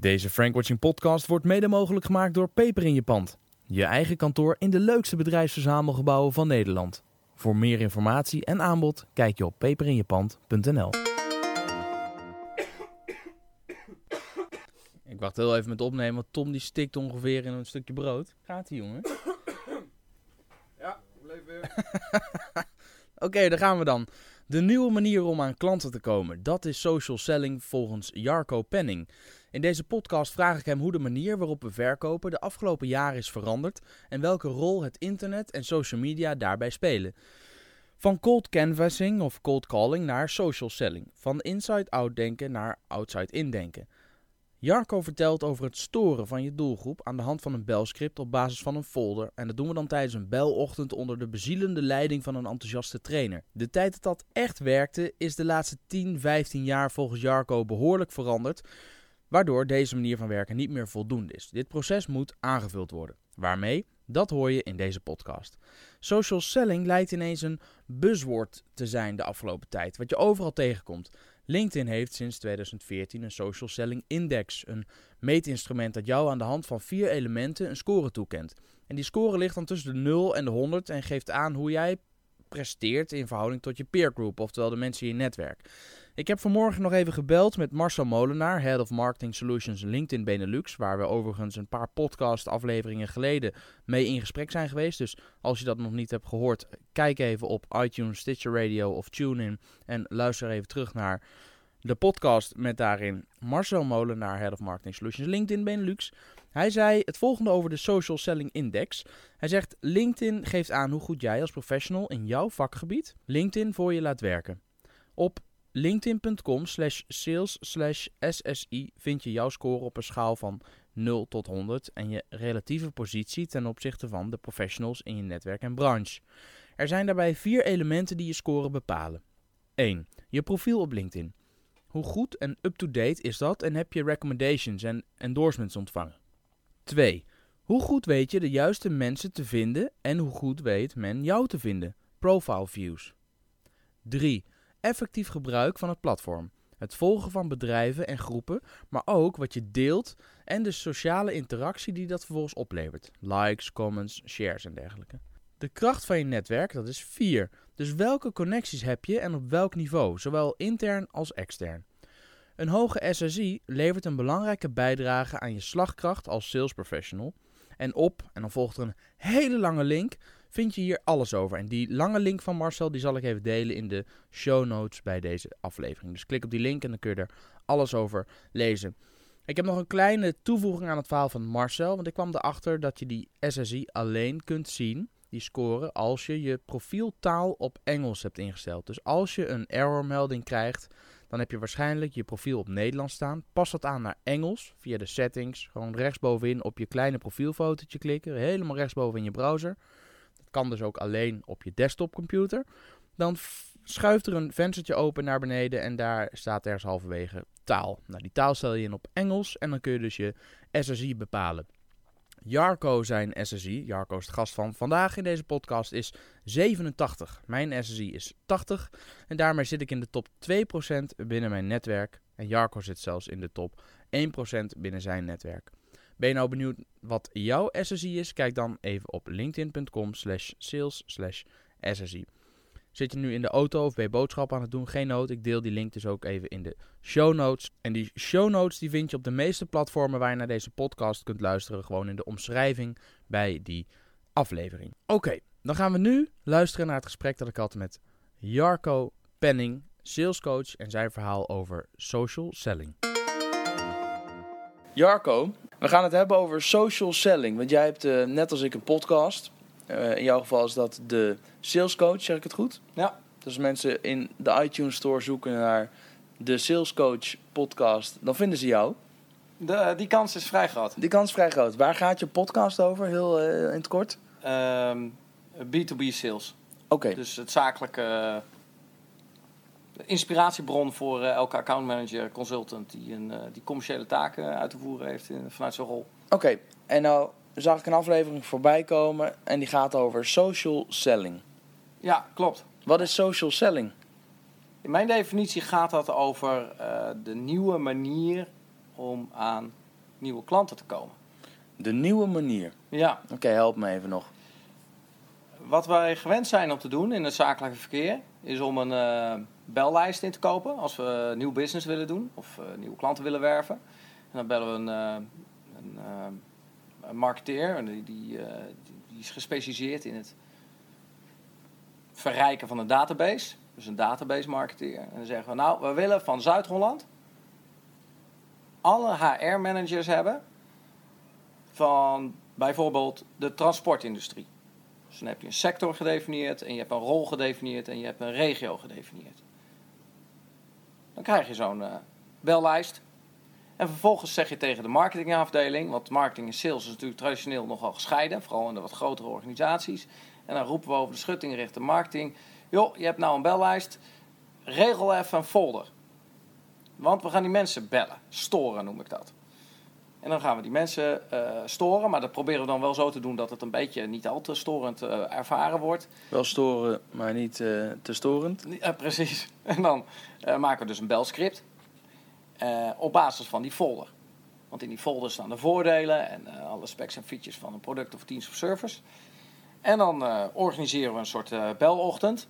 Deze Frank Watching podcast wordt mede mogelijk gemaakt door Peper in je pand. Je eigen kantoor in de leukste bedrijfsverzamelgebouwen van Nederland. Voor meer informatie en aanbod kijk je op peperinjepand.nl. Ik wacht heel even met opnemen, want Tom die stikt ongeveer in een stukje brood. Gaat ie, jongen? Ja, bleef weer. Oké, daar gaan we dan. De nieuwe manier om aan klanten te komen, dat is social selling volgens Jarko Penning. In deze podcast vraag ik hem hoe de manier waarop we verkopen de afgelopen jaren is veranderd en welke rol het internet en social media daarbij spelen. Van cold canvassing of cold calling naar social selling. Van inside-out denken naar outside-in denken. Jarko vertelt over het storen van je doelgroep aan de hand van een belscript op basis van een folder. En dat doen we dan tijdens een belochtend onder de bezielende leiding van een enthousiaste trainer. De tijd dat dat echt werkte is de laatste 10, 15 jaar volgens Jarko behoorlijk veranderd. Waardoor deze manier van werken niet meer voldoende is. Dit proces moet aangevuld worden. Waarmee? Dat hoor je in deze podcast. Social selling lijkt ineens een buzzword te zijn de afgelopen tijd, wat je overal tegenkomt. LinkedIn heeft sinds 2014 een Social Selling Index, een meetinstrument dat jou aan de hand van vier elementen een score toekent. En die score ligt dan tussen de 0 en de 100 en geeft aan hoe jij presteert in verhouding tot je peer group, oftewel de mensen in je netwerk. Ik heb vanmorgen nog even gebeld met Marcel Molenaar, Head of Marketing Solutions LinkedIn Benelux, waar we overigens een paar podcast afleveringen geleden mee in gesprek zijn geweest. Dus als je dat nog niet hebt gehoord, kijk even op iTunes, Stitcher Radio of TuneIn en luister even terug naar de podcast met daarin Marcel Molenaar, Head of Marketing Solutions LinkedIn Benelux. Hij zei het volgende over de Social Selling Index. Hij zegt: LinkedIn geeft aan hoe goed jij als professional in jouw vakgebied LinkedIn voor je laat werken. Op linkedin.com slash sales slash SSI vind je jouw score op een schaal van 0 tot 100 en je relatieve positie ten opzichte van de professionals in je netwerk en branche. Er zijn daarbij vier elementen die je score bepalen. 1. Je profiel op LinkedIn. Hoe goed en up-to-date is dat en heb je recommendations en endorsements ontvangen? 2. Hoe goed weet je de juiste mensen te vinden en hoe goed weet men jou te vinden? Profile views. 3 effectief gebruik van het platform. Het volgen van bedrijven en groepen, maar ook wat je deelt en de sociale interactie die dat vervolgens oplevert. Likes, comments, shares en dergelijke. De kracht van je netwerk, dat is 4. Dus welke connecties heb je en op welk niveau, zowel intern als extern. Een hoge SSI levert een belangrijke bijdrage aan je slagkracht als sales professional. En op, en dan volgt er een hele lange link, vind je hier alles over. En die lange link van Marcel die zal ik even delen in de show notes bij deze aflevering. Dus klik op die link en dan kun je er alles over lezen. Ik heb nog een kleine toevoeging aan het verhaal van Marcel. Want ik kwam erachter dat je die SSI alleen kunt zien, die score, als je je profieltaal op Engels hebt ingesteld. Dus als je een error melding krijgt, dan heb je waarschijnlijk je profiel op Nederlands staan. Pas dat aan naar Engels via de settings. Gewoon rechtsbovenin op je kleine profielfotootje klikken. Helemaal rechtsboven in je browser kan dus ook alleen op je desktopcomputer. Dan schuift er een venstertje open naar beneden en daar staat ergens halverwege taal. Nou, die taal stel je in op Engels en dan kun je dus je SSI bepalen. Jarko zijn SSI, Jarko is de gast van vandaag in deze podcast, is 87. Mijn SSI is 80 en daarmee zit ik in de top 2% binnen mijn netwerk. En Jarko zit zelfs in de top 1% binnen zijn netwerk. Ben je nou benieuwd wat jouw SSI is? Kijk dan even op linkedin.com slash sales slash SSI. Zit je nu in de auto of ben je boodschappen aan het doen? Geen nood. Ik deel die link dus ook even in de show notes. En die show notes die vind je op de meeste platformen waar je naar deze podcast kunt luisteren. Gewoon in de omschrijving bij die aflevering. Oké, dan gaan we nu luisteren naar het gesprek dat ik had met Jarko Penning, salescoach en zijn verhaal over social selling. Jarko, we gaan het hebben over social selling. Want jij hebt uh, net als ik een podcast. Uh, in jouw geval is dat de Sales Coach, zeg ik het goed? Ja. Dus als mensen in de iTunes Store zoeken naar de Sales Coach podcast, dan vinden ze jou. De, die kans is vrij groot. Die kans is vrij groot. Waar gaat je podcast over, heel uh, in het kort? Um, B2B sales. Oké. Dus het zakelijke inspiratiebron voor uh, elke accountmanager, consultant die, een, uh, die commerciële taken uit te voeren heeft in, vanuit zijn rol. Oké, en nou zag ik een aflevering voorbij komen en die gaat over social selling. Ja, klopt. Wat is social selling? In mijn definitie gaat dat over uh, de nieuwe manier om aan nieuwe klanten te komen. De nieuwe manier. Ja, Oké, help me even nog. wat wij gewend zijn om te doen in het zakelijke verkeer is om een eh, bellijst in te kopen als we nieuw business willen doen of eh, nieuwe klanten willen werven. En dan bellen we een, eh, eh, een marketeer die, die is gespecialiseerd in het verrijken van een database. Dus een database marketeer. En dan zeggen we nou, we willen van Zuid-Holland alle HR-managers hebben van bijvoorbeeld de transportindustrie. Dus dan heb je een sector gedefinieerd en je hebt een rol gedefinieerd en je hebt een regio gedefinieerd. Dan krijg je zo'n eh, bellijst. En vervolgens zeg je tegen de marketingafdeling, want marketing en sales is natuurlijk traditioneel nogal gescheiden, vooral in de wat grotere organisaties. En dan roepen we over de schutting richting marketing, joh, je hebt nou een bellijst, regel even een folder. Want we gaan die mensen bellen, storen noem ik dat. En dan gaan we die mensen eh, storen, maar dat proberen we dan wel zo te doen dat het een beetje niet al te storend eh, ervaren wordt. Wel storen, maar niet eh, te storend. Precies. En dan maken we dus een belscript op basis van die folder. Want in die folder staan de voordelen en alle specs en features van een product of dienst of service. En dan organiseren we een soort belochtend.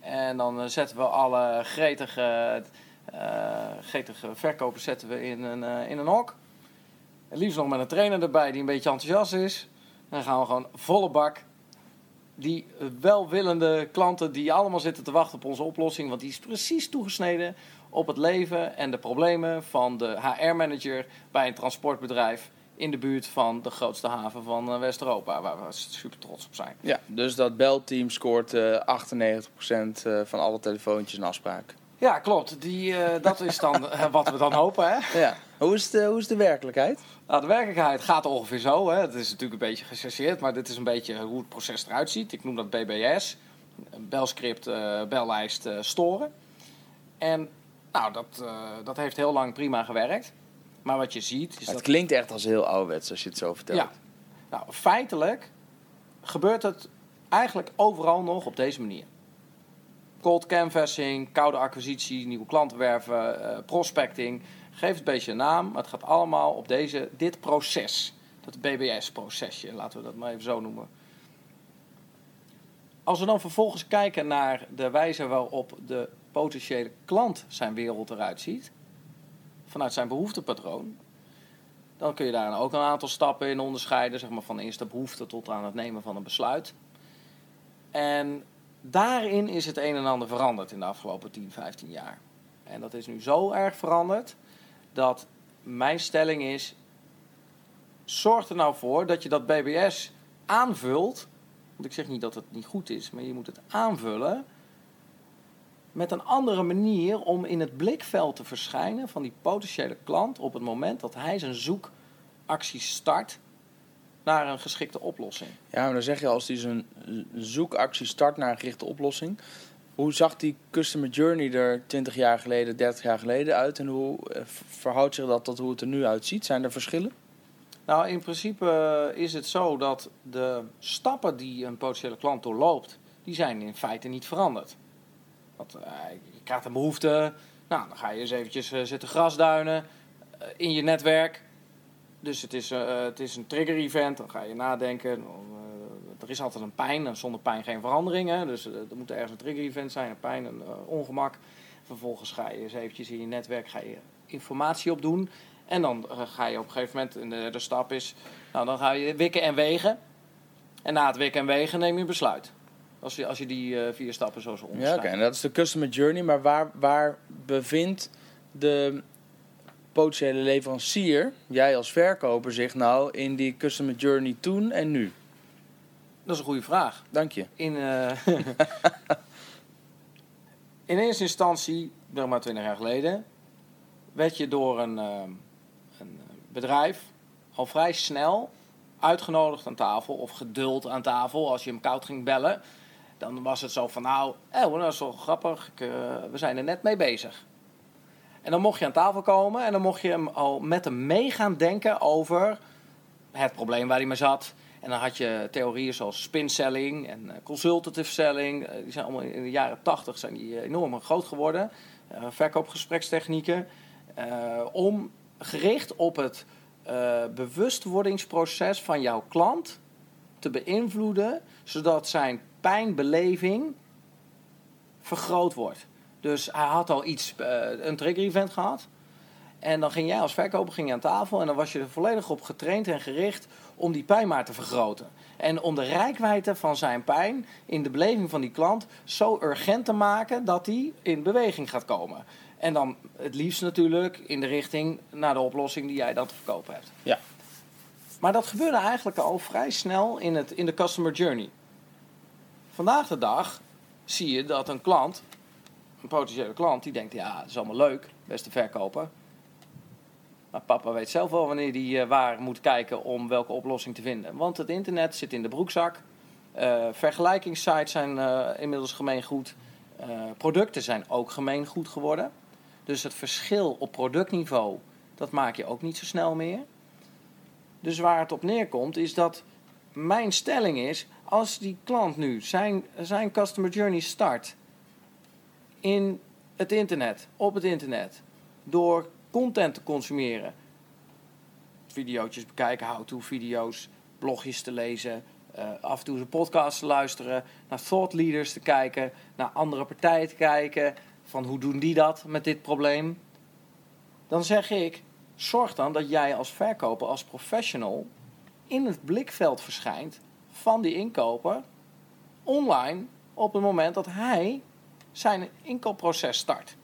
En dan zetten we alle gretige, gretige verkopers zetten we in een, in een hok. En liefst nog met een trainer erbij die een beetje enthousiast is. En dan gaan we gewoon volle bak die welwillende klanten die allemaal zitten te wachten op onze oplossing. Want die is precies toegesneden op het leven en de problemen van de HR-manager bij een transportbedrijf in de buurt van de grootste haven van eh, West-Europa, waar we super trots op zijn. Ja, dus dat belteam scoort eh 98% eh, van alle telefoontjes en afspraken. Ja, klopt. Die, eh, dat is dan eh, wat we dan hopen. Hè? Ja. Hoe is, de, hoe is de werkelijkheid? Nou, de werkelijkheid gaat ongeveer zo. Hè. Het is natuurlijk een beetje gechargeerd, maar dit is een beetje hoe het proces eruit ziet. Ik noem dat BBS. Belscript, eh, bellijst, eh, storen. En nou, dat, eh, dat heeft heel lang prima gewerkt. Maar wat je ziet is Het dat... klinkt echt als heel ouderwets als je het zo vertelt. Ja. Nou, feitelijk gebeurt het eigenlijk overal nog op deze manier. Cold canvassing, koude acquisitie, nieuwe klanten werven, eh, prospecting. Geef het een beetje een naam, maar het gaat allemaal op deze, dit proces. Dat BBS-procesje, laten we dat maar even zo noemen. Als we dan vervolgens kijken naar de wijze waarop de potentiële klant zijn wereld eruit ziet, vanuit zijn behoeftepatroon, dan kun je daar ook een aantal stappen in onderscheiden, zeg maar van eerst de behoefte tot aan het nemen van een besluit. En daarin is het een en ander veranderd in de afgelopen 10, 15 jaar. En dat is nu zo erg veranderd dat mijn stelling is: zorg er nou voor dat je dat BBS aanvult. Want ik zeg niet dat het niet goed is, maar je moet het aanvullen met een andere manier om in het blikveld te verschijnen van die potentiële klant op het moment dat hij zijn zoekactie start naar een geschikte oplossing. Ja, maar dan zeg je als hij zijn zoekactie start naar een gerichte oplossing. Hoe zag die customer journey er 20 jaar geleden, 30 jaar geleden uit? En hoe eh, verhoudt zich dat tot hoe het er nu uitziet? Zijn er verschillen? Nou, in principe eh, is het zo dat de stappen die een potentiële klant doorloopt, die zijn in feite niet veranderd. Want eh, je krijgt een behoefte, nou, dan ga je eens eventjes zitten grasduinen in je netwerk. Dus het is, het is een trigger-event, dan ga je nadenken. Er is altijd een pijn, en zonder pijn geen verandering. Dus eh, er moet ergens een trigger-event zijn, een pijn, een eh, ongemak. Vervolgens ga je eens eventjes in je netwerk ga je informatie opdoen. En dan eh, ga je op een gegeven moment, en de, de stap is, nou, dan ga je wikken en wegen. En na het wikken en wegen neem je een besluit. Als je, als je die vier stappen zo zo Ja, onderscheidt. oké. En dat is de customer journey. Maar waar, waar bevindt de potentiële leverancier, jij als verkoper, zich nou in die customer journey toen en nu? Dat is een goede vraag. Dank je. In, eh, in eerste instantie, zeg maar 20 jaar geleden, werd je door een, eh, een bedrijf al vrij snel uitgenodigd aan tafel of geduld aan tafel als je hem koud ging bellen. Dan was het zo van, nou, oh, dat is wel grappig, ik, eh, we zijn er net mee bezig. En dan mocht je aan tafel komen en dan mocht je hem al met hem mee gaan denken over het probleem waar hij mee zat. En dan had je theorieën zoals spinselling en eh, consultative selling. Eh, die zijn allemaal in de jaren tachtig zijn die eh, enorm groot geworden. Verkoopgesprekstechnieken. om gericht op het bewustwordingsproces van jouw klant te beïnvloeden, zodat zijn pijnbeleving vergroot wordt. Dus hij had al iets, een trigger event gehad. En dan ging jij als verkoper ging je aan tafel en dan was je er volledig op getraind en gericht om die pijn maar te vergroten. En om de rijkwijde van zijn pijn in de beleving van die klant zo urgent te maken dat hij in beweging gaat komen. En dan het liefst natuurlijk in de richting naar de oplossing die jij dan te verkopen hebt. Ja. Maar dat gebeurde eigenlijk al vrij snel in, het, in de customer journey. Vandaag de dag zie je dat een klant, een potentiële klant, die denkt: ja, dat is allemaal leuk, beste verkoper. Maar papa weet zelf wel wanneer hij waar moet kijken om welke oplossing te vinden. Want het internet zit in de broekzak. Uh, vergelijkingssites zijn uh, inmiddels gemeengoed. Uh, producten zijn ook gemeengoed geworden. Dus het verschil op productniveau, dat maak je ook niet zo snel meer. Dus waar het op neerkomt, is dat mijn stelling is: als die klant nu zijn, zijn customer journey start in het internet, op het internet, door content te consumeren, video's bekijken, how-to video's, blogjes te lezen, uh, af en toe een podcast te luisteren, naar thought leaders te kijken, naar andere partijen te kijken, van hoe doen die dat met dit probleem. Dan zeg ik, zorg dan dat jij als verkoper, als professional, in het blikveld verschijnt van die inkoper online op het moment dat hij zijn inkoopproces start.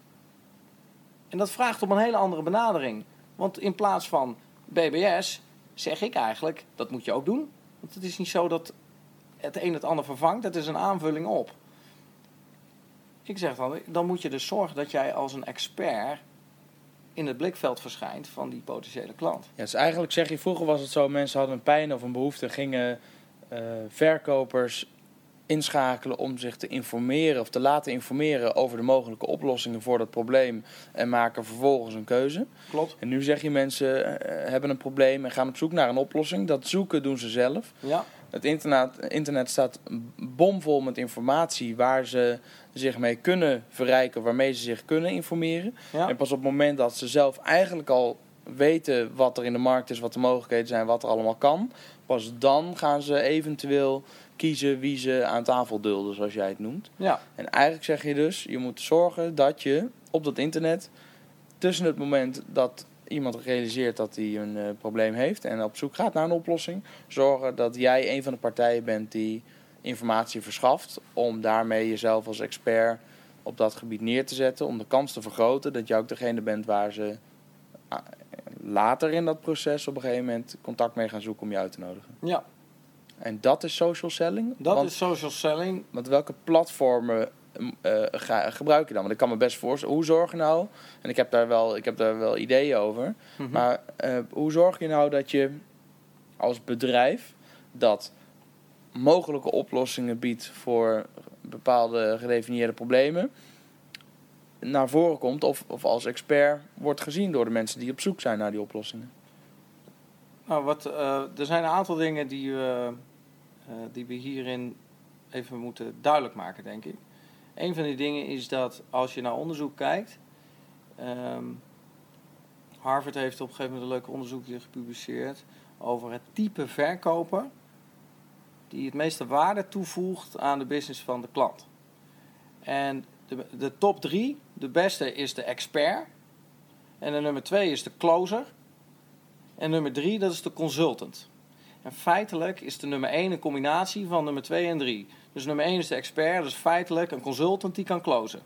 En dat vraagt om een hele andere benadering. Want in plaats van BBS zeg ik eigenlijk, dat moet je ook doen. Want het is niet zo dat het een het ander vervangt, het is een aanvulling op. Ik zeg dan, dan moet je dus zorgen dat jij als een expert in het blikveld verschijnt van die potentiële klant. Ja, dus eigenlijk zeg je, vroeger was het zo, mensen hadden een pijn of een behoefte, gingen uh, verkopers inschakelen om zich te informeren of te laten informeren over de mogelijke oplossingen voor dat probleem en maken vervolgens een keuze. Klopt. En nu zeg je mensen uh, hebben een probleem en gaan op zoek naar een oplossing. Dat zoeken doen ze zelf. Ja. Het internet, internet staat bomvol met informatie waar ze zich mee kunnen verrijken, waarmee ze zich kunnen informeren. Ja. En pas op het moment dat ze zelf eigenlijk al weten wat er in de markt is, wat de mogelijkheden zijn, wat er allemaal kan, pas dan gaan ze eventueel kiezen wie ze aan tafel dulden, zoals jij het noemt. Ja. En eigenlijk zeg je dus, je moet zorgen dat je op dat internet tussen het moment dat iemand realiseert dat hij een uh, probleem heeft en op zoek gaat naar een oplossing, zorgen dat jij een van de partijen bent die informatie verschaft om daarmee jezelf als expert op dat gebied neer te zetten, om de kans te vergroten dat je ook degene bent waar ze uh, later in dat proces op een gegeven moment contact mee gaan zoeken om je uit te nodigen. Ja. En dat is social selling? Dat want, is social selling. Want welke platformen uh, ga, gebruik je dan? Want ik kan me best voorstellen, hoe zorg je nou, en ik heb daar wel, ik heb daar wel ideeën over, Mhm. maar uh, hoe zorg je nou dat je als bedrijf dat mogelijke oplossingen biedt voor bepaalde gedefinieerde problemen naar voren komt of, of als expert wordt gezien door de mensen die op zoek zijn naar die oplossingen? Nou, wat, uh, er zijn een aantal dingen die, die we hierin even moeten duidelijk maken, denk ik. Een van die dingen is dat als je naar onderzoek kijkt. Um, Harvard heeft op een gegeven moment een leuk onderzoekje gepubliceerd over het type verkoper die het meeste waarde toevoegt aan de business van de klant. En de, de top drie, de beste is de expert. En de nummer twee is de closer. En nummer drie, dat is de consultant. En feitelijk is de nummer 1 een combinatie van nummer 2 en 3. Dus nummer 1 is de expert, dus feitelijk een consultant die kan closen.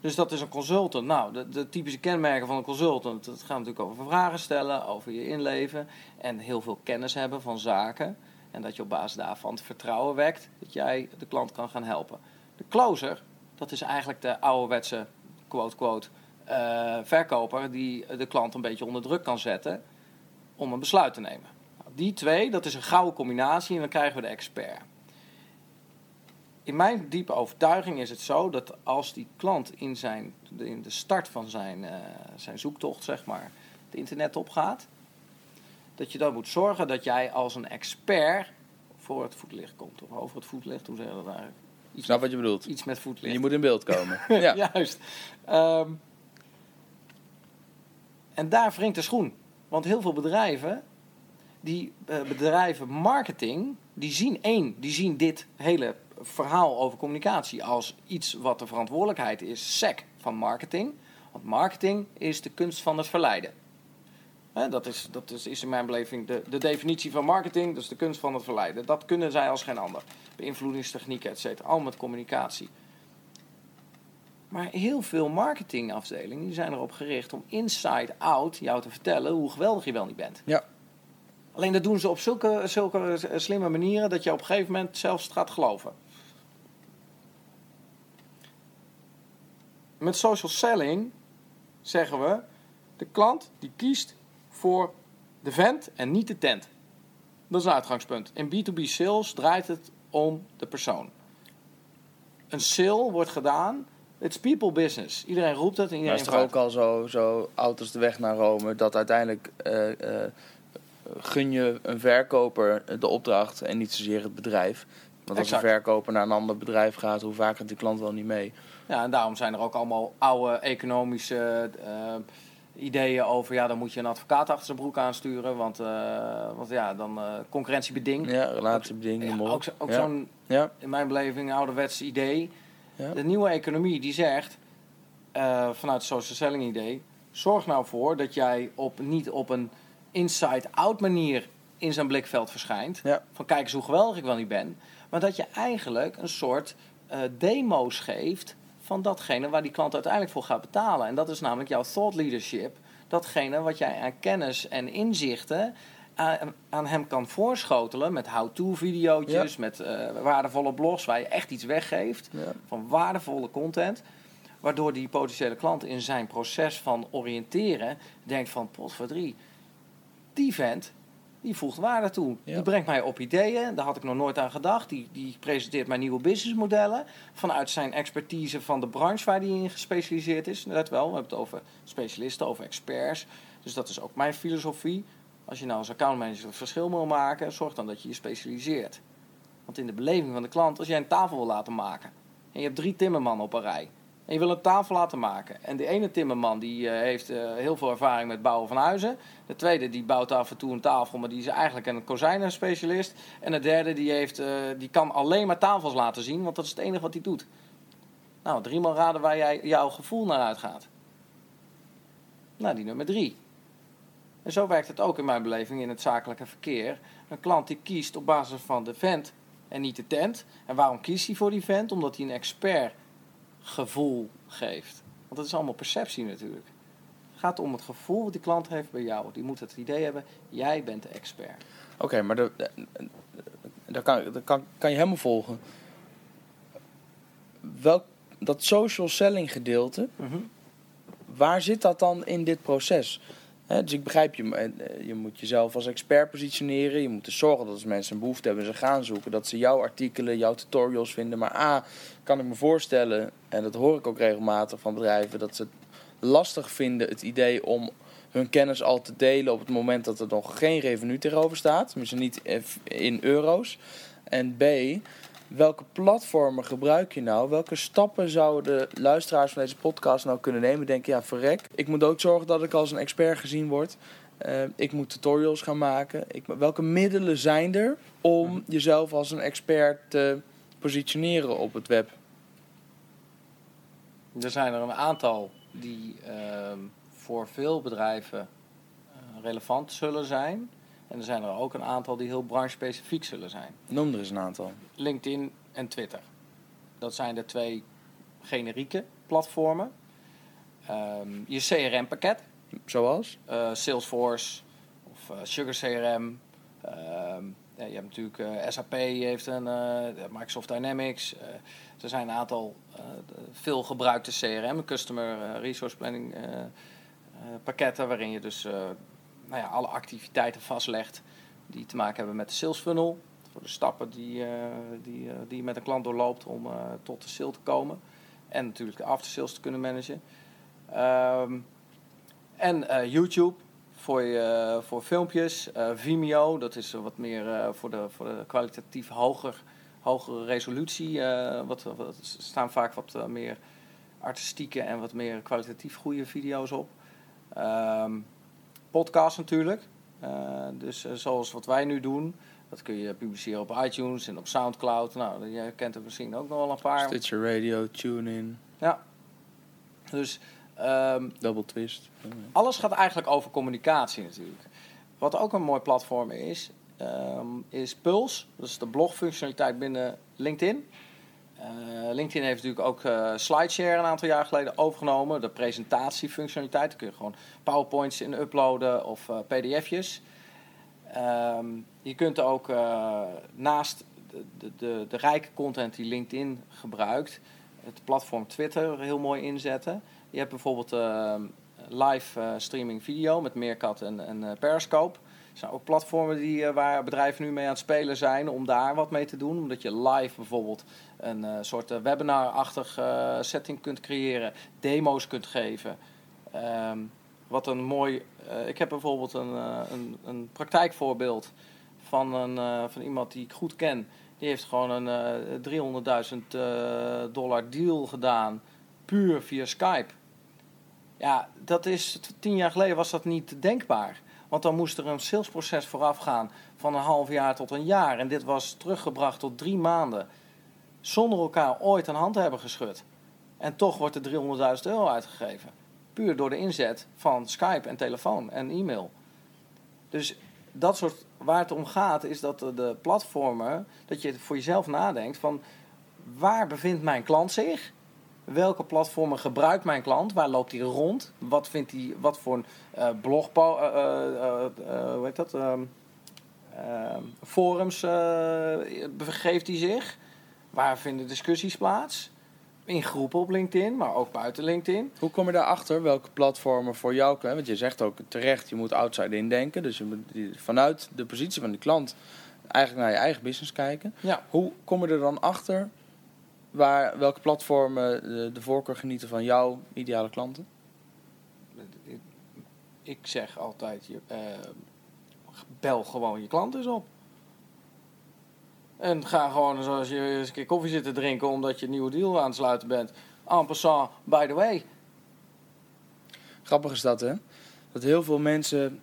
Dus dat is een consultant. Nou, de, typische kenmerken van een consultant, dat gaat natuurlijk over vragen stellen, over je inleven en heel veel kennis hebben van zaken. En dat je op basis daarvan het vertrouwen wekt dat jij de klant kan gaan helpen. De closer, dat is eigenlijk de ouderwetse, quote, quote, uh, verkoper die de klant een beetje onder druk kan zetten om een besluit te nemen. Nou, die twee, dat is een gouden combinatie en dan krijgen we de expert. In mijn diepe overtuiging is het zo dat als die klant in, zijn, in de start van zijn, uh, zijn zoektocht, zeg maar, het internet opgaat, dat je dan moet zorgen dat jij als een expert voor het voetlicht komt. Of over het voetlicht, hoe zeg je dat eigenlijk? Iets Snap wat je bedoelt. Iets met voetlicht. Je moet in beeld komen. ja. Juist. Um, en daar wringt de schoen. Want heel veel bedrijven, die eh, bedrijven marketing, die zien één, die zien dit hele verhaal over communicatie als iets wat de verantwoordelijkheid is, sec van marketing. Want marketing is de kunst van het verleiden. Dat is, dat is, in mijn beleving de, de definitie van marketing, dus de kunst van het verleiden. Dat kunnen zij als geen ander. Beïnvloedingstechnieken, et cetera, allemaal met communicatie. Maar heel veel marketingafdelingen die zijn erop gericht om inside out jou te vertellen hoe geweldig je wel niet bent. Ja. Alleen dat doen ze op zulke, zulke slimme manieren dat je op een gegeven moment zelfs het gaat geloven. Met social selling zeggen we, de klant die kiest voor de vent en niet de tent. Dat is een uitgangspunt. In B2B sales draait het om de persoon. Een sale wordt gedaan, it's people business. Iedereen roept Maar iedereen is toch ook al zo, zo oud als de weg naar Rome, dat uiteindelijk eh, eh, gun je een verkoper de opdracht en niet zozeer het bedrijf. Want als Exact. een verkoper naar een ander bedrijf gaat, hoe vaak gaat die klant wel niet mee? Ja, en daarom zijn er ook allemaal oude economische eh, ideeën over... ja, dan moet je een advocaat achter zijn broek aansturen... want, want ja, dan concurrentiebeding. Ja, relatiebeding, Ja, ook ook ja. zo'n, Ja, in mijn beleving, ouderwets idee. Ja. De nieuwe economie die zegt, eh, vanuit het social selling idee... zorg nou voor dat jij op, niet op een inside-out manier in zijn blikveld verschijnt. Ja. Van kijk eens hoe geweldig ik wel niet ben. Maar dat je eigenlijk een soort eh, demo's geeft van datgene waar die klant uiteindelijk voor gaat betalen. En dat is namelijk jouw thought leadership. Datgene wat jij aan kennis en inzichten aan, aan hem kan voorschotelen met how-to video's, met eh, waardevolle blogs waar je echt iets weggeeft ja. van waardevolle content. Waardoor die potentiële klant in zijn proces van oriënteren denkt van potverdrie, die vent die voegt waarde toe. Ja. Die brengt mij op ideeën, daar had ik nog nooit aan gedacht. Die, die presenteert mij nieuwe businessmodellen vanuit zijn expertise van de branche waar hij in gespecialiseerd is. Let wel, we hebben het over specialisten, over experts. Dus dat is ook mijn filosofie. Als je nou als accountmanager het verschil wil maken, zorg dan dat je je specialiseert. Want in de beleving van de klant, als jij een tafel wil laten maken en je hebt drie timmermannen op een rij en je wil een tafel laten maken en de ene timmerman die eh, heeft eh, heel veel ervaring met bouwen van huizen, de tweede die bouwt af en toe een tafel, maar die is eigenlijk een kozijnen-specialist en de derde die, heeft, eh, die kan alleen maar tafels laten zien, want dat is het enige wat hij doet. Nou, driemaal raden waar jij, jouw gevoel naar uitgaat. Nou, die nummer drie. En zo werkt het ook in mijn beleving in het zakelijke verkeer. Een klant die kiest op basis van de vent en niet de tent. En waarom kiest hij voor die vent? Omdat hij een expert gevoel geeft. Want dat is allemaal perceptie natuurlijk. Het gaat om het gevoel wat die klant heeft bij jou. Die moet het idee hebben, jij bent de expert. Oké, maar daar kan, dat kan, kan je helemaal volgen. Welk, dat social selling gedeelte, waar zit dat dan in dit proces? Dus ik begrijp je, eh, je moet jezelf als expert positioneren. Je moet er zorgen dat als mensen een behoefte hebben, ze gaan zoeken. Dat ze jouw artikelen, jouw tutorials vinden. Maar A, kan ik me voorstellen, en dat hoor ik ook regelmatig van bedrijven, dat ze het lastig vinden het idee om hun kennis al te delen op het moment dat er nog geen revenue tegenover staat. Tenminste niet in euro's. En B, welke platformen gebruik je nou? Welke stappen zouden de luisteraars van deze podcast nou kunnen nemen? Denken, ja, verrek. Ik moet ook zorgen dat ik als een expert gezien word. Eh, ik moet tutorials gaan maken. Ik, welke middelen zijn er om jezelf als een expert te positioneren op het web? Er zijn er een aantal die ehm, voor veel bedrijven eh, relevant zullen zijn. En er zijn er ook een aantal die heel branchespecifiek zullen zijn. Noem er eens een aantal. LinkedIn en Twitter. Dat zijn de twee generieke platformen. Ehm, je CRM-pakket, Zoals? eh, Salesforce of eh, Sugar CRM. Ehm, ja, je hebt natuurlijk eh, SAP, heeft een Microsoft Dynamics. Er zijn een aantal veel gebruikte CRM, Customer Resource Planning pakketten, waarin je dus nou ja, alle activiteiten vastlegt die te maken hebben met de sales funnel. Voor de stappen die, eh, die, eh, die je met een klant doorloopt om eh, tot de sale te komen. En natuurlijk de after sales te kunnen managen. Ehm, en YouTube voor, je, voor filmpjes. Vimeo, dat is wat meer voor, de, voor de kwalitatief hoger, hogere resolutie. eh, wat, staan vaak wat meer artistieke en wat meer kwalitatief goede video's op. Ehm, podcast natuurlijk. Uh, dus zoals wat wij nu doen. Dat kun je publiceren op iTunes en op Soundcloud. Nou, je kent er misschien ook nog wel een paar. Stitcher Radio, TuneIn. Ja. Dus... Um, Double Twist. Alles gaat eigenlijk over communicatie natuurlijk. Wat ook een mooi platform is, um, is Pulse. Dat is de blogfunctionaliteit binnen LinkedIn. Uh, LinkedIn heeft natuurlijk ook uh, SlideShare een aantal jaar geleden overgenomen. De presentatiefunctionaliteit. Daar kun je gewoon PowerPoints in uploaden of uh, pdf'jes. Um, je kunt ook naast de, de, de, de, rijke content die LinkedIn gebruikt, het platform Twitter heel mooi inzetten. Je hebt bijvoorbeeld ehm, live streaming video met Meerkat en, en Periscope. Zijn ook platformen die, waar bedrijven nu mee aan het spelen zijn om daar wat mee te doen. Omdat je live bijvoorbeeld een uh, soort uh, webinar-achtig setting kunt creëren, demo's kunt geven. Um, wat een mooi. ik heb bijvoorbeeld een, een, een praktijkvoorbeeld van, een, van iemand die ik goed ken. Die heeft gewoon een 300.000 dollar deal gedaan, puur via Skype. Ja, dat is tien jaar geleden was dat niet denkbaar. Want dan moest er een salesproces vooraf gaan van een half jaar tot een jaar. En dit was teruggebracht tot drie maanden zonder elkaar ooit een hand te hebben geschud. En toch wordt er 300.000 euro uitgegeven. Puur door de inzet van Skype en telefoon en e-mail. Dus dat soort, waar het om gaat, is dat de platformen, dat je voor jezelf nadenkt van waar bevindt mijn klant zich? Welke platformen gebruikt mijn klant? Waar loopt hij rond? Wat vindt hij, wat voor een uh, blog, uh, uh, hoe heet dat? Ehm, ehm, forums begeeft hij zich? Waar vinden discussies plaats? In groepen op LinkedIn, maar ook buiten LinkedIn. Hoe kom je daarachter welke platformen voor jou kunnen? Want je zegt ook terecht, je moet outside indenken. Dus je moet vanuit de positie van de klant eigenlijk naar je eigen business kijken. Ja. Hoe kom je er dan achter waar, welke platformen de, de voorkeur genieten van jouw ideale klanten? Ik zeg altijd, je, uh, bel gewoon je klant eens op. En ga gewoon zoals je eens een keer koffie zitten drinken omdat je een nieuwe deal aan het sluiten bent. En passant, by the way. Grappig is dat, hè? Dat heel veel mensen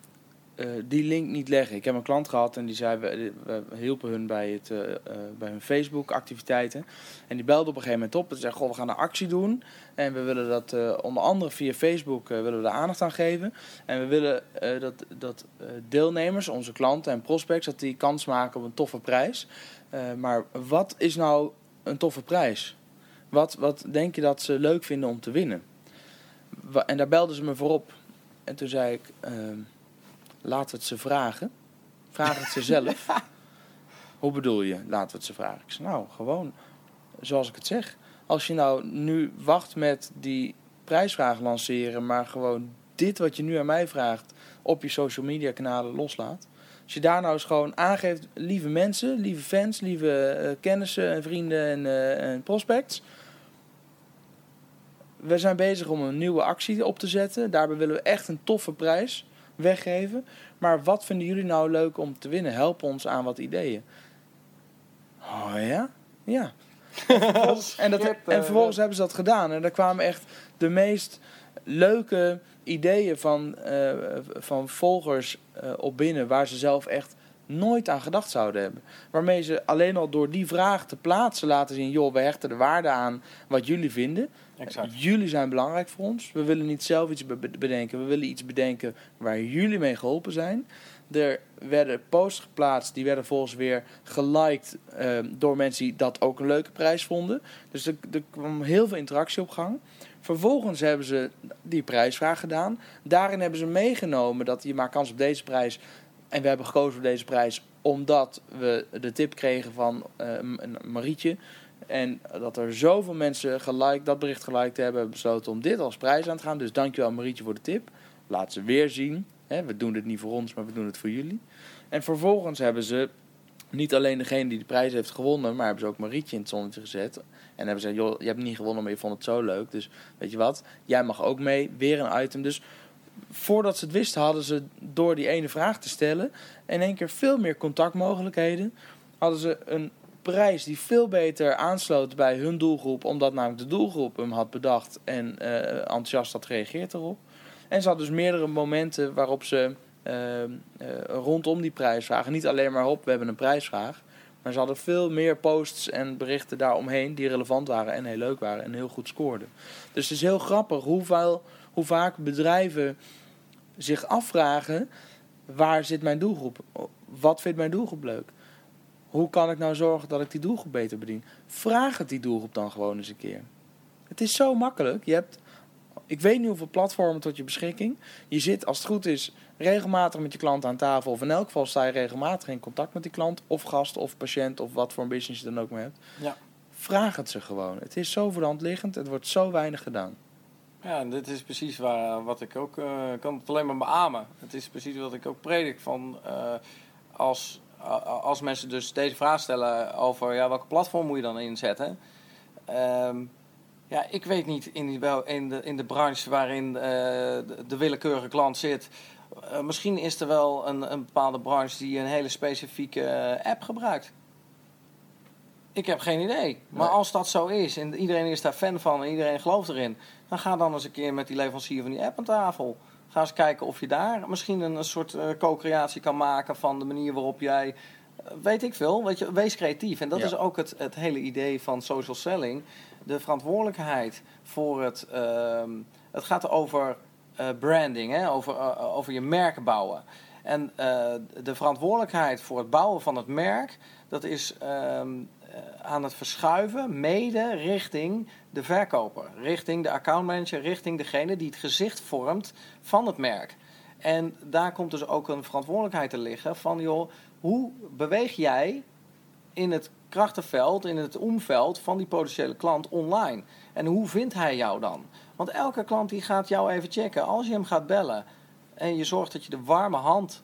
uh, die link niet leggen. Ik heb een klant gehad en die zei, we, we hielpen hun bij, het, uh, uh, bij hun Facebook-activiteiten. En die belde op een gegeven moment op en zei, goh, we gaan een actie doen. En we willen dat onder andere via Facebook willen we de aandacht aan geven. En we willen dat, dat deelnemers, onze klanten en prospects, dat die kans maken op een toffe prijs. maar wat is nou een toffe prijs? Wat, wat denk je dat ze leuk vinden om te winnen? En daar belden ze me voor op. En toen zei ik... We het ze vragen. Vraag het ze zelf. Hoe bedoel je, laten we het ze vragen? Ik zei, nou, gewoon zoals ik het zeg. Als je nou nu wacht met die prijsvraag lanceren, maar gewoon dit wat je nu aan mij vraagt op je social media kanalen loslaat. Als je daar nou eens gewoon aangeeft, lieve mensen, lieve fans, lieve uh, kennissen en vrienden en, uh, en prospects. We zijn bezig om een nieuwe actie op te zetten. Daarbij willen we echt een toffe prijs weggeven. Maar wat vinden jullie nou leuk om te winnen? Help ons aan wat ideeën. Oh ja? Ja. en, dat, en eh, vervolgens hebben ze dat gedaan. En daar kwamen echt de meest leuke ideeën van, uh, van volgers uh, op binnen. Waar ze zelf echt nooit aan gedacht zouden hebben. Waarmee ze alleen al door die vraag te plaatsen laten zien: joh, we hechten de waarde aan wat jullie vinden. Exact. Jullie zijn belangrijk voor ons. We willen niet zelf iets bedenken. We willen iets bedenken waar jullie mee geholpen zijn. Er werden posts geplaatst, die werden volgens weer geliked uh, door mensen die dat ook een leuke prijs vonden. Dus er, er kwam heel veel interactie op gang. Vervolgens hebben ze die prijsvraag gedaan. Daarin hebben ze meegenomen dat je maakt kans op deze prijs. En we hebben gekozen voor deze prijs omdat we de tip kregen van uh, Marietje. En dat er zoveel mensen geliked, dat bericht geliked hebben, hebben besloten om dit als prijs aan te gaan. Dus dankjewel Marietje voor de tip. Laat ze weer zien. We doen dit niet voor ons, maar we doen het voor jullie. En vervolgens hebben ze niet alleen degene die de prijs heeft gewonnen, maar hebben ze ook Marietje in het zonnetje gezet. En hebben ze joh, je hebt niet gewonnen, maar je vond het zo leuk. Dus weet je wat, jij mag ook mee. Weer een item. Dus voordat ze het wisten, hadden ze door die ene vraag te stellen in één keer veel meer contactmogelijkheden. Hadden ze een prijs die veel beter aansloot bij hun doelgroep, omdat namelijk de doelgroep hem had bedacht en uh, enthousiast had gereageerd erop. En ze had dus meerdere momenten waarop ze eh, eh, rondom die prijsvragen, niet alleen maar op, we hebben een prijsvraag. Maar ze hadden veel meer posts en berichten daaromheen die relevant waren en heel leuk waren en heel goed scoorden. Dus het is heel grappig hoeveel, hoe vaak bedrijven zich afvragen: waar zit mijn doelgroep? Wat vindt mijn doelgroep leuk? Hoe kan ik nou zorgen dat ik die doelgroep beter bedien? Vraag het die doelgroep dan gewoon eens een keer. Het is zo makkelijk. Je hebt, ik weet niet hoeveel platformen tot je beschikking. Je zit, als het goed is, regelmatig met je klant aan tafel. Of in elk geval sta je regelmatig in contact met die klant. Of gast of patiënt of wat voor een business je dan ook maar hebt. Ja. Vraag het ze gewoon. Het is zo voor de hand liggend. Het wordt zo weinig gedaan. Ja, dit is precies waar, wat ik ook uh, kan het alleen maar beamen. Het is precies wat ik ook predik van uh, als, uh, als mensen dus deze vraag stellen over ja, welke platform moet je dan inzetten. Um, ja, ik weet niet in, die, in, de, in de branche waarin de, de willekeurige klant zit. misschien is er wel een, een bepaalde branche die een hele specifieke app gebruikt. Ik heb geen idee. Maar als dat zo is en iedereen is daar fan van en iedereen gelooft erin, dan ga dan eens een keer met die leverancier van die app aan tafel. Ga eens kijken of je daar misschien een, een soort uh, co-creatie kan maken van de manier waarop jij. Uh, weet ik veel, weet je, wees creatief. En dat ja. is ook het, het hele idee van social selling. De verantwoordelijkheid voor het. Uh, het gaat over uh, branding, hè? Over, over je merk bouwen. En de verantwoordelijkheid voor het bouwen van het merk, dat is ehm, aan het verschuiven, mede richting de verkoper, richting de accountmanager, richting degene die het gezicht vormt van het merk. En daar komt dus ook een verantwoordelijkheid te liggen van, joh, hoe beweeg jij in het krachtenveld, in het omveld van die potentiële klant online? En hoe vindt hij jou dan? Want elke klant die gaat jou even checken. Als je hem gaat bellen en je zorgt dat je de warme hand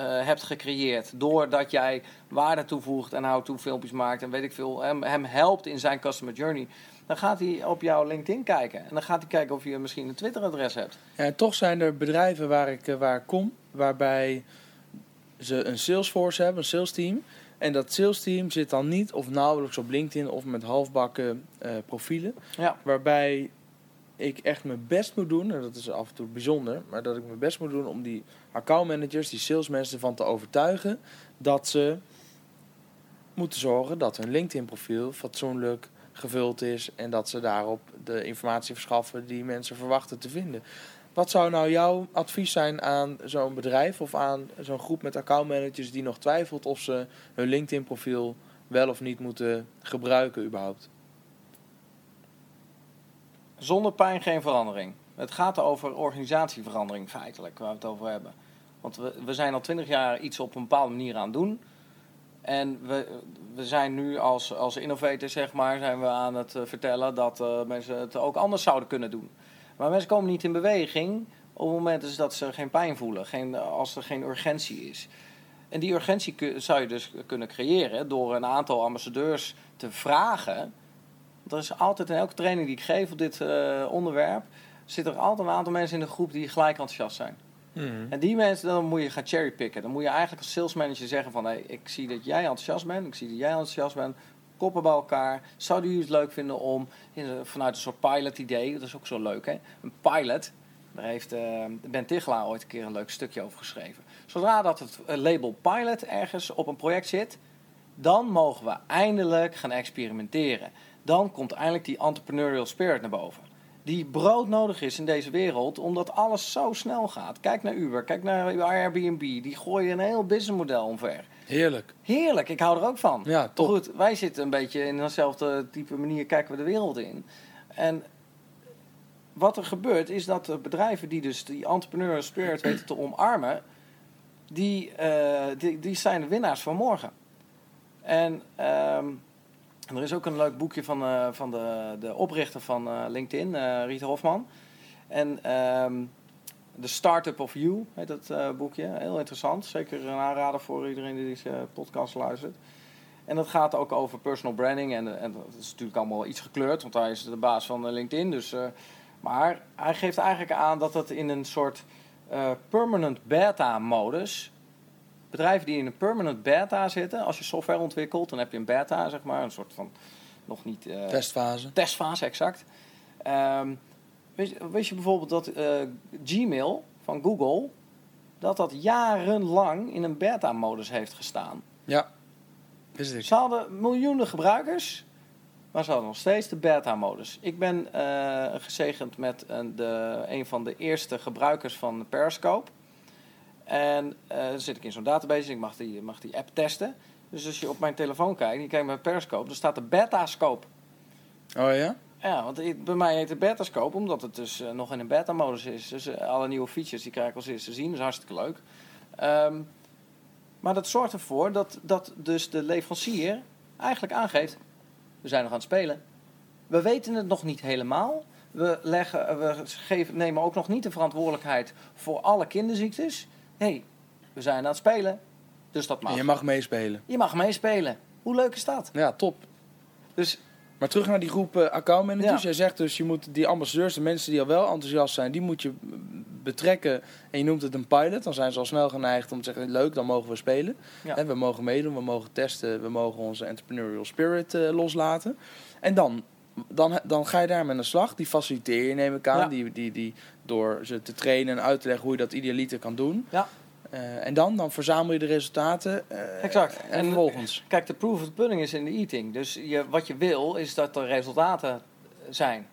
hebt gecreëerd. Doordat jij waarde toevoegt en how-to filmpjes maakt en weet ik veel. Hem, hem helpt in zijn customer journey. Dan gaat hij op jouw LinkedIn kijken. En dan gaat hij kijken of je misschien een Twitter-adres hebt. Ja, en toch zijn er bedrijven waar ik, waar ik kom, waarbij ze een Salesforce hebben, een sales team. En dat sales team zit dan niet of nauwelijks op LinkedIn of met halfbakken uh, profielen. Ja. Waarbij ik echt mijn best moet doen, en dat is af en toe bijzonder, maar dat ik mijn best moet doen om die accountmanagers, die salesmensen ervan te overtuigen dat ze moeten zorgen dat hun LinkedIn-profiel fatsoenlijk gevuld is en dat ze daarop de informatie verschaffen die mensen verwachten te vinden. Wat zou nou jouw advies zijn aan zo'n bedrijf of aan zo'n groep met accountmanagers die nog twijfelt of ze hun LinkedIn-profiel wel of niet moeten gebruiken überhaupt? Zonder pijn geen verandering. Het gaat over organisatieverandering feitelijk, waar we het over hebben. Want we, we zijn al twintig jaar iets op een bepaalde manier aan het doen. En we, we zijn nu als, als innovator, zeg maar, zijn we aan het uh, vertellen dat uh, mensen het ook anders zouden kunnen doen. Maar mensen komen niet in beweging op het moment dus dat ze geen pijn voelen, geen, als er geen urgentie is. En die urgentie zou je dus kunnen creëren door een aantal ambassadeurs te vragen. Er is altijd in elke training die ik geef op dit uh, onderwerp, zit er altijd een aantal mensen in de groep die gelijk enthousiast zijn. Mm. En die mensen, dan moet je gaan cherrypicken. Dan moet je eigenlijk als salesmanager zeggen van... Hey, ik zie dat jij enthousiast bent, ik zie dat jij enthousiast bent. Koppen bij elkaar. Zouden jullie het leuk vinden om vanuit een soort pilot idee... Dat is ook zo leuk, hè? Een pilot. Daar heeft uh, Ben Tichelaar ooit een keer een leuk stukje over geschreven. Zodra dat het label pilot ergens op een project zit... dan mogen we eindelijk gaan experimenteren. Dan komt eindelijk die entrepreneurial spirit naar boven die broodnodig is in deze wereld, omdat alles zo snel gaat. Kijk naar Uber, kijk naar Airbnb, die gooien een heel businessmodel omver. Heerlijk. Heerlijk, ik hou er ook van. Ja, top. Goed, wij zitten een beetje in dezelfde type manier, kijken we de wereld in. En wat er gebeurt, is dat de bedrijven die dus die entrepreneurial spirit weten te omarmen, die, uh, die, die zijn de winnaars van morgen. En... Um, en er is ook een leuk boekje van, uh, van de, de oprichter van uh, LinkedIn, uh, Riet Hofman. En um, The Startup of You heet dat boekje. Heel interessant. Zeker een aanrader voor iedereen die deze podcast luistert. En dat gaat ook over personal branding. En, en dat is natuurlijk allemaal iets gekleurd, want hij is de baas van LinkedIn. Dus, maar hij geeft eigenlijk aan dat het in een soort permanent beta-modus bedrijven die in een permanent beta zitten, als je software ontwikkelt, dan heb je een beta, zeg maar, een soort van nog niet. Uh, testfase. Testfase, exact. Um, Weet je, weet je bijvoorbeeld dat eh, Gmail van Google, dat dat jarenlang in een beta-modus heeft gestaan. Ja, wist ik. Ze hadden miljoenen gebruikers, maar ze hadden nog steeds de beta-modus. Ik ben eh, gezegend met een, de, een van de eerste gebruikers van Periscope. En eh, dan zit ik in zo'n database en ik mag die, mag die app testen. Dus als je op mijn telefoon kijkt, en je kijkt met Periscope, dan staat de beta-scope. Oh ja? Ja, want bij mij heet het beta-scope omdat het dus eh, nog in een beta-modus is. Dus eh, alle nieuwe features die krijg ik als eerste te zien. Dat is hartstikke leuk. Ehm, maar dat zorgt ervoor dat, dat dus de leverancier eigenlijk aangeeft... we zijn nog aan het spelen. We weten het nog niet helemaal. We, leggen, we geven, nemen ook nog niet de verantwoordelijkheid voor alle kinderziektes. Hey, we zijn aan het spelen. Dus dat mag. En je mag meespelen. Je mag meespelen. Hoe leuk is dat? Ja, top. Dus Maar terug naar die groep eh, accountmanagers. Ja. Jij zegt dus, je moet die ambassadeurs, de mensen die al wel enthousiast zijn, die moet je betrekken. En je noemt het een pilot. Dan zijn ze al snel geneigd om te zeggen, leuk, dan mogen we spelen. Ja. Hè, we mogen meedoen, we mogen testen, we mogen onze entrepreneurial spirit eh, loslaten. En dan, dan, dan ga je daar met een slag. Die faciliteer je, neem ik aan. Ja. Die, die, die, door ze te trainen en uit te leggen hoe je dat idealiter kan doen. Ja. Eh, en dan, dan verzamel je de resultaten. eh, Exact. En, En- vervolgens. Kijk, de proof of the pudding is in the eating. Dus je, wat je wil, is dat er resultaten zijn.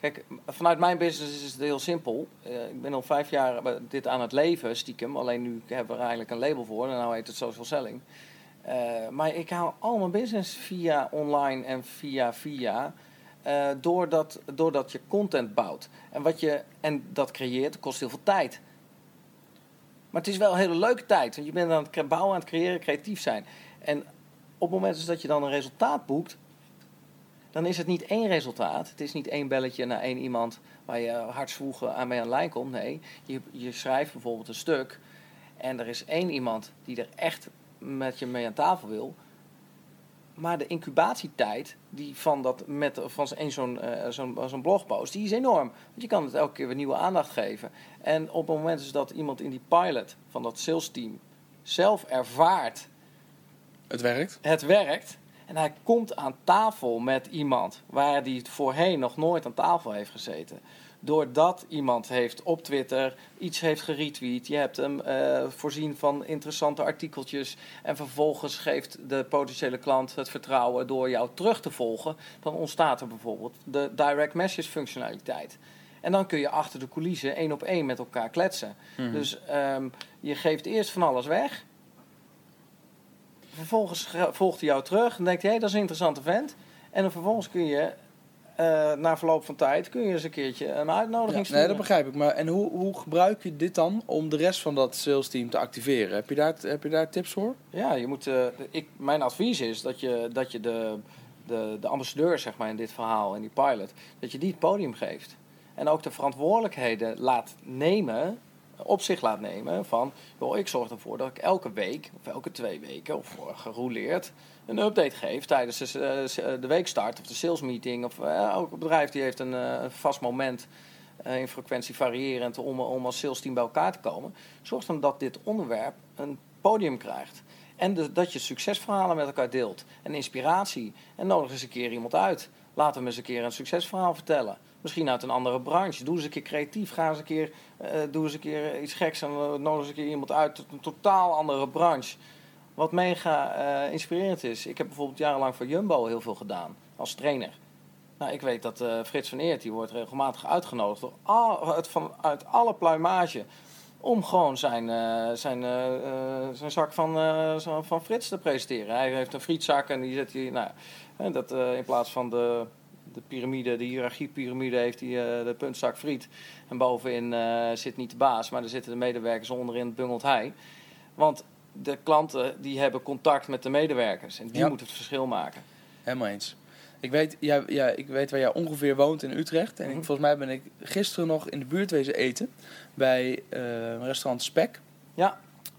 Kijk, vanuit mijn business is het heel simpel. Eh, ik ben al vijf jaar dit aan het leven, stiekem. Alleen nu hebben we er eigenlijk een label voor. En nou heet het social selling. Maar ik haal al mijn business via online en via via. Eh, doordat, doordat je content bouwt. En, wat je, en dat creëert, kost heel veel tijd. Maar het is wel een hele leuke tijd. Want je bent aan het bouwen, aan het creëren, creatief zijn. En op het moment dat je dan een resultaat boekt, dan is het niet één resultaat. Het is niet één belletje naar één iemand waar je hartsvoegen aan mee aan lijn komt. Nee, je, je schrijft bijvoorbeeld een stuk en er is één iemand die er echt met je mee aan tafel wil. Maar de incubatietijd die van, dat met, van één zo'n eh, zo'n zo'n blogpost, die is enorm. Want je kan het elke keer weer nieuwe aandacht geven. En op het moment dus dat iemand in die pilot van dat sales team zelf ervaart Het werkt. het werkt. En hij komt aan tafel met iemand waar hij voorheen nog nooit aan tafel heeft gezeten. Doordat iemand heeft op Twitter iets heeft geretweet. Je hebt hem eh, voorzien van interessante artikeltjes. En vervolgens geeft de potentiële klant het vertrouwen door jou terug te volgen. Dan ontstaat er bijvoorbeeld de direct message functionaliteit. En dan kun je achter de coulissen één op één met elkaar kletsen. Mhm. Dus ehm, je geeft eerst van alles weg. Vervolgens ge- volgt hij jou terug en denkt hij, hé, dat is een interessante vent. En dan vervolgens kun je, eh, na verloop van tijd, kun je eens een keertje een uitnodiging Ja, nee, dat begrijp ik. Maar en hoe, hoe gebruik je dit dan om de rest van dat sales team te activeren? Heb je daar, heb je daar tips voor? Ja, je moet, eh, ik, mijn advies is dat je, dat je de, de, de ambassadeur, zeg maar, in dit verhaal, in die pilot, dat je die het podium geeft. En ook de verantwoordelijkheden laat nemen, op zich laat nemen van, joh, ik zorg ervoor dat ik elke week, of elke twee weken, of gerouleerd, een update geef tijdens de, eh, de weekstart of de sales meeting. Of eh, elk bedrijf die heeft een eh, vast moment eh, in frequentie variërend om, om als sales team bij elkaar te komen. Zorg dan dat dit onderwerp een podium krijgt. En de- dat je succesverhalen met elkaar deelt. En inspiratie. En nodig eens een keer iemand uit. Laat hem eens een keer een succesverhaal vertellen. Misschien uit een andere branche. Doe eens een keer creatief. Ga eens een keer, eh, doe eens een keer iets geks. En eh, nodig eens een keer iemand uit uit een totaal andere branche. Wat mega eh, inspirerend is. Ik heb bijvoorbeeld jarenlang voor Jumbo heel veel gedaan. Als trainer. Nou, ik weet dat eh, Frits van Eert, die wordt regelmatig uitgenodigd door uit, alle pluimage. Om gewoon zijn, eh, zijn, zijn zak van, van Frits te presenteren. Hij heeft een frietzak en die zet hij, nou, dat, in plaats van de, de piramide, de hiërarchiepyramide, heeft hij de puntzak friet. En bovenin zit niet de baas, maar er zitten de medewerkers onderin, bungelt hij. Want de klanten die hebben contact met de medewerkers en die Ja. moeten het verschil maken. Helemaal eens. Ik weet, ja, ja, ik weet waar jij ongeveer woont in Utrecht. En ik, Mhm. volgens mij ben ik gisteren nog in de buurt wezen eten. Bij eh, restaurant Spek. Ja.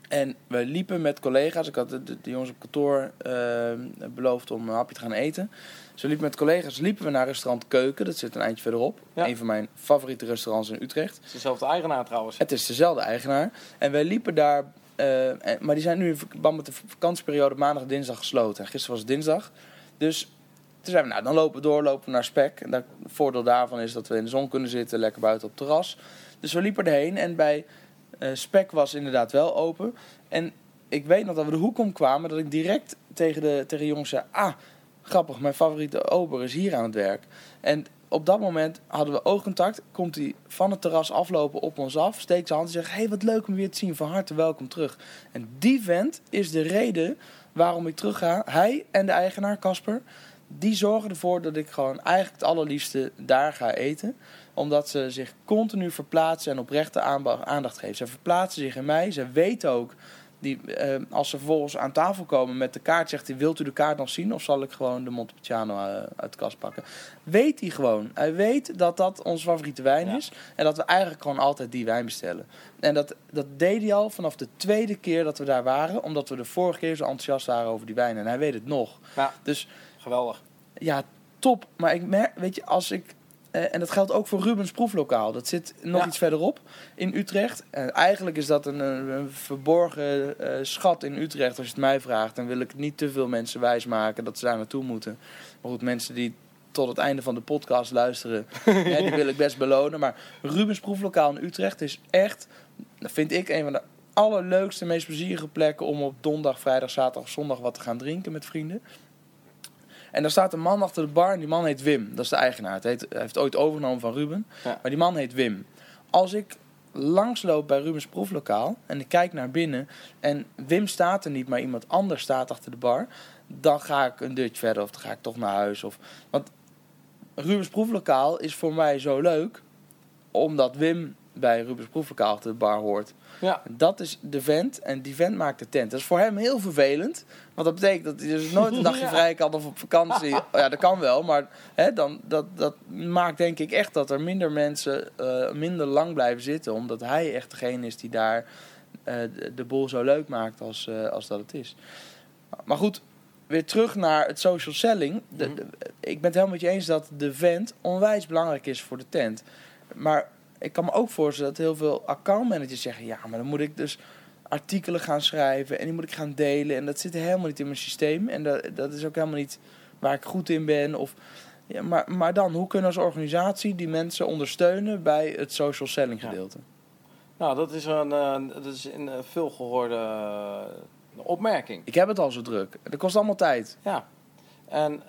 En we liepen met collega's. Ik had de, de, de jongens op kantoor eh, beloofd om een hapje te gaan eten. Dus we liepen met collega's liepen we naar restaurant Keuken. Dat zit een eindje verderop. Ja. Een van mijn favoriete restaurants in Utrecht. Het is dezelfde eigenaar trouwens. Het is dezelfde eigenaar. En wij liepen daar. Eh, maar die zijn nu in verband met de vakantieperiode maandag en dinsdag gesloten. En gisteren was het dinsdag. Dus Toen zeiden we, nou, dan lopen we door, lopen we naar Spek. En het voordeel daarvan is dat we in de zon kunnen zitten, lekker buiten op het terras. Dus we liepen erheen en bij eh Spek was inderdaad wel open. En ik weet nog dat we de hoek omkwamen, dat ik direct tegen de, tegen de jongens zei... Ah, grappig, mijn favoriete ober is hier aan het werk. En op dat moment hadden we oogcontact. Komt hij van het terras aflopen op ons af, steekt zijn hand en zegt... hey, wat leuk om weer te zien, van harte welkom terug. En die vent is de reden waarom ik terug ga. Hij en de eigenaar, Casper, die zorgen ervoor dat ik gewoon eigenlijk het allerliefste daar ga eten. Omdat ze zich continu verplaatsen en oprechte aandacht geven. Ze verplaatsen zich in mij. Ze weten ook, die, eh, als ze vervolgens aan tafel komen met de kaart, zegt hij: Wilt u de kaart nog zien of zal ik gewoon de Montepulciano eh, uit de kast pakken? Weet hij gewoon. Hij weet dat dat onze favoriete wijn Ja. is. En dat we eigenlijk gewoon altijd die wijn bestellen. En dat, dat deed hij al vanaf de tweede keer dat we daar waren. Omdat we de vorige keer zo enthousiast waren over die wijn. En hij weet het nog. Ja. Dus Geweldig. ja, top. Maar ik merk, weet je, als ik. Eh, en dat geldt ook voor Rubens Proeflokaal. Dat zit nog Ja. iets verderop in Utrecht. En eigenlijk is dat een, een, verborgen eh, schat in Utrecht. Als je het mij vraagt, dan wil ik niet te veel mensen wijsmaken dat ze daar naartoe moeten. Maar goed, mensen die tot het einde van de podcast luisteren, hè, die wil ik best belonen. Maar Rubens Proeflokaal in Utrecht is echt, dat vind ik, een van de allerleukste, meest plezierige plekken om op donderdag, vrijdag, zaterdag, zondag wat te gaan drinken met vrienden. En daar staat een man achter de bar en die man heet Wim. Dat is de eigenaar. Het heet, hij heeft ooit overgenomen van Ruben. Ja. Maar die man heet Wim. Als ik langsloop bij Rubens proeflokaal en ik kijk naar binnen en Wim staat er niet, maar iemand anders staat achter de bar, dan ga ik een dutje verder of dan ga ik toch naar huis. Of, want Rubens proeflokaal is voor mij zo leuk, omdat Wim bij Rubens proeflokaal achter de bar hoort. Ja. Dat is de vent en die vent maakt de tent. Dat is voor hem heel vervelend. Want dat betekent dat hij dus nooit een dagje Ja. vrij kan of op vakantie. ja, dat kan wel, maar hè, dan, dat, dat maakt denk ik echt dat er minder mensen eh, minder lang blijven zitten. Omdat hij echt degene is die daar eh, de, boel zo leuk maakt als, eh, als dat het is. Maar goed, weer terug naar het social selling. De- Mhm. de- ik ben het helemaal met je eens dat de vent onwijs belangrijk is voor de tent. Maar ik kan me ook voorstellen dat heel veel accountmanagers zeggen... ja, maar dan moet ik dus artikelen gaan schrijven en die moet ik gaan delen. En dat zit helemaal niet in mijn systeem. En dat, dat is ook helemaal niet waar ik goed in ben. Of, ja, maar, maar dan, hoe kunnen we als organisatie die mensen ondersteunen bij het social selling Ja. gedeelte? Nou, dat is een, eh, dat is een eh, veelgehoorde eh, opmerking. Ik heb het al zo druk. Dat kost allemaal tijd. Ja. En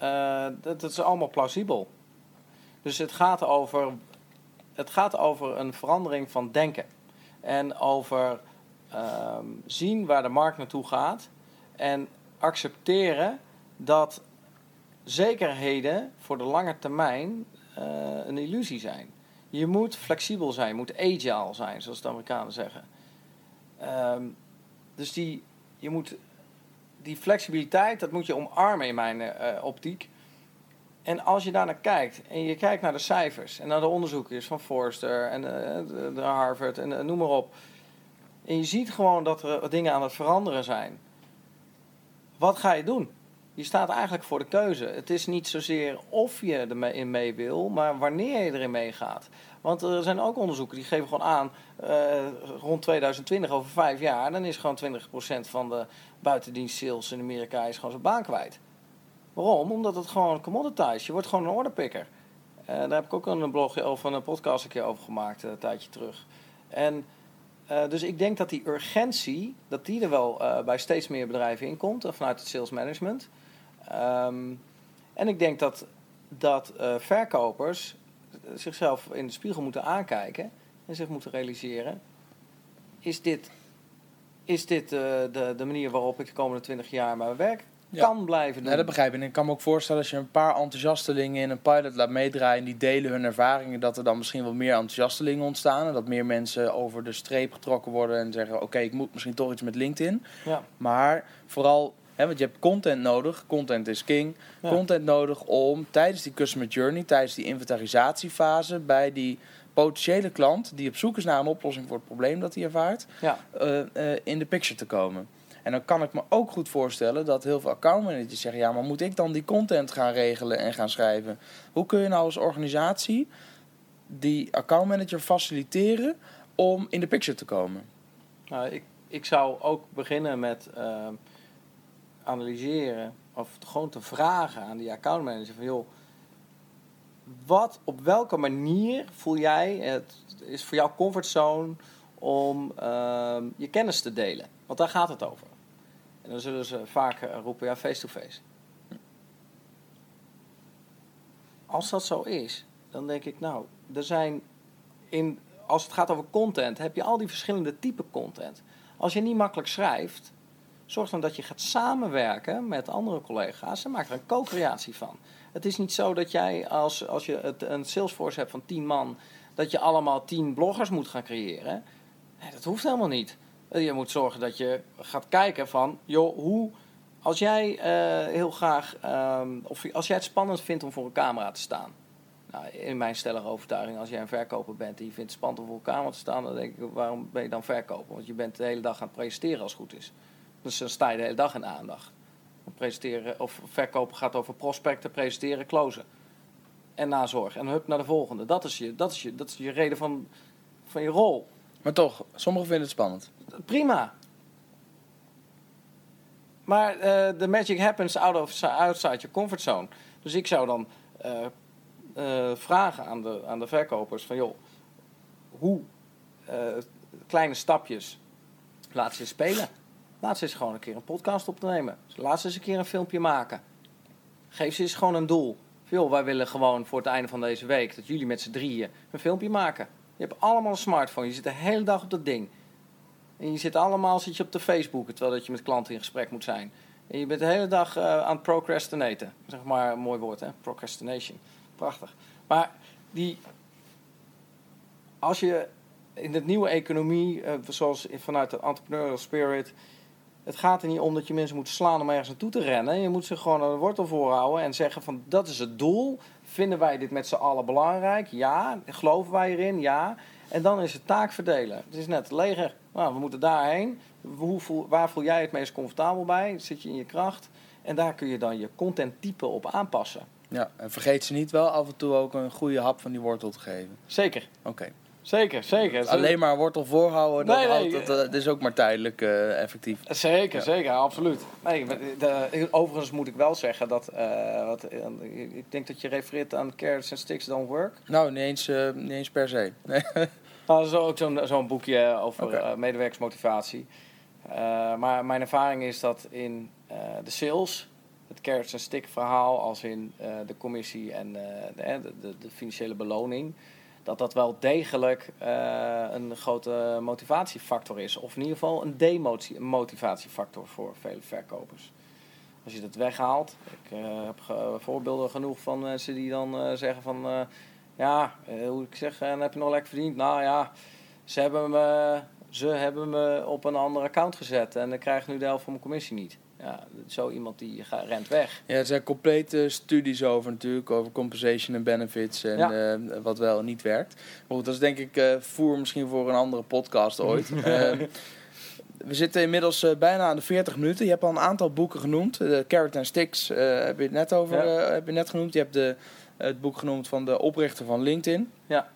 dat, dat is allemaal plausibel. Dus het gaat, over, het gaat over een verandering van denken. En over ehm, zien waar de markt naartoe gaat. En accepteren dat zekerheden voor de lange termijn eh, een illusie zijn. Je moet flexibel zijn, je moet agile zijn, zoals de Amerikanen zeggen. Ehm, dus die, je moet die flexibiliteit, dat moet je omarmen in mijn eh, optiek. En als je daar naar kijkt en je kijkt naar de cijfers en naar de onderzoekers van Forrester en eh, de, de Harvard en eh, noem maar op. En je ziet gewoon dat er dingen aan het veranderen zijn. Wat ga je doen? Je staat eigenlijk voor de keuze. Het is niet zozeer of je erin mee wil, maar wanneer je erin meegaat. Want er zijn ook onderzoeken die geven gewoon aan, eh, rond 2020, over vijf jaar, dan is gewoon 20% van de buitendienst sales in Amerika is gewoon zijn baan kwijt. Waarom? Omdat het gewoon commoditized. Je wordt gewoon een orderpicker. Eh daar heb ik ook een blogje of een podcast een keer over gemaakt, eh, een tijdje terug. En eh, dus ik denk dat die urgentie, dat die er wel bij steeds meer bedrijven in komt, vanuit het sales management. Ehm, en ik denk dat, dat verkopers zichzelf in de spiegel moeten aankijken en zich moeten realiseren: is dit, is dit de, de manier waarop ik de komende 20 jaar mijn werk Ja. kan blijven doen? Nee, dat begrijp ik. En ik kan me ook voorstellen als je een paar enthousiastelingen in een pilot laat meedraaien... en die delen hun ervaringen, dat er dan misschien wel meer enthousiastelingen ontstaan. En dat meer mensen over de streep getrokken worden en zeggen... oké, ik moet misschien toch iets met LinkedIn. Ja. Maar vooral, hè, want je hebt content nodig. Content is king. Ja. Content nodig om tijdens die customer journey, tijdens die inventarisatiefase... bij die potentiële klant die op zoek is naar een oplossing voor het probleem dat hij ervaart... Ja. eh, eh, in de picture te komen. En dan kan ik me ook goed voorstellen dat heel veel accountmanagers zeggen... ja, maar moet ik dan die content gaan regelen en gaan schrijven? Hoe kun je nou als organisatie die accountmanager faciliteren om in de picture te komen? Nou, ik, ik zou ook beginnen met ehm, analyseren of gewoon te vragen aan die accountmanager van joh, wat, op welke manier voel jij het is voor jou comfortzone om ehm, je kennis te delen? Want daar gaat het over. Dan zullen ze vaak eh, roepen ja face-to-face. Als dat zo is, dan denk ik nou, er zijn in, als het gaat over content, heb je al die verschillende typen content. Als je niet makkelijk schrijft, zorg dan dat je gaat samenwerken met andere collega's en maak er een co-creatie van. Het is niet zo dat jij, als, als je het, een Salesforce hebt van 10 man, dat je allemaal 10 bloggers moet gaan creëren. Nee, dat hoeft helemaal niet. Je moet zorgen dat je gaat kijken van, joh, hoe, als jij uh, heel graag, um, of als jij het spannend vindt om voor een camera te staan. Nou, in mijn stellige overtuiging, als jij een verkoper bent en je vindt het spannend om voor een camera te staan, dan denk ik, waarom ben je dan verkoper? Want je bent de hele dag aan het presenteren als het goed is. Dus dan sta je de hele dag in aandacht. Presenteren of verkopen gaat over prospecten, presenteren, closen. En nazorg. En hup naar de volgende. Dat is je, dat is je, dat is je reden van, van je rol. Maar toch, sommigen vinden het spannend. Prima. Maar uh, the magic happens out of, outside your comfort zone. Dus ik zou dan uh, uh, vragen aan de, aan de verkopers van joh, hoe kleine stapjes laat ze spelen. Laat ze eens gewoon een keer een podcast opnemen. Laat ze eens een keer een filmpje maken. Geef ze eens gewoon een doel. Veel, wij willen gewoon voor het einde van deze week dat jullie met z'n drieën een filmpje maken. Je hebt allemaal een smartphone. Je zit de hele dag op dat ding. En je zit allemaal zit je op de Facebook terwijl dat je met klanten in gesprek moet zijn. En je bent de hele dag uh, aan het procrastinaten. Zeg maar een mooi woord, hè? Procrastination. Prachtig. Maar die, als je in de nieuwe economie, uh, zoals vanuit de entrepreneurial spirit, het gaat er niet om dat je mensen moet slaan om ergens naartoe te rennen. Je moet ze gewoon de wortel voorhouden en zeggen van dat is het doel. Vinden wij dit met z'n allen belangrijk? Ja. Geloven wij erin? Ja. En dan is het taak verdelen. Het is net leger. Nou, we moeten daarheen. Hoe voel, waar voel jij het meest comfortabel bij? Zit je in je kracht? En daar kun je dan je contenttype op aanpassen. Ja, en vergeet ze niet wel af en toe ook een goede hap van die wortel te geven. Zeker. Oké. Zeker, zeker. Alleen maar wortel voorhouden, nee, nee, dat, dat, is ook maar tijdelijk uh, effectief. Zeker, zeker, absoluut. Nee, de, overigens moet ik wel zeggen dat, uh, wat, ik denk dat je refereert aan carrots and sticks don't work. Nou, niet eens, uh, niet eens per se. Nee. Nou, dat is ook zo'n zo'n boekje over okay. medewerkersmotivatie. maar mijn ervaring is dat in de sales, het carrots and stick verhaal, als in de commissie en de, de, de financiële beloning dat dat wel degelijk uh, een grote motivatiefactor is. Of in ieder geval een demotivatiefactor voor vele verkopers. Als je dat weghaalt, ik uh, heb voorbeelden genoeg van mensen die dan uh, zeggen van... ja, hoe ik zeg, en heb je nog lekker verdiend? Nou ja, ze hebben, me, ze hebben me op een ander account gezet en ik krijg nu de helft van mijn commissie niet ja, zo iemand die gaat, rent weg. Ja, er zijn complete studies over natuurlijk, over compensation en benefits en eh, wat wel en niet werkt. Maar goed, dat is denk ik uh, voer misschien voor een andere podcast ooit. Ehm, we zitten inmiddels uh, bijna aan de 40 minuten. Je hebt al een aantal boeken genoemd. De Carrot and Sticks heb je het net over heb je net genoemd. Je hebt de, het boek genoemd van de oprichter van LinkedIn. Ja.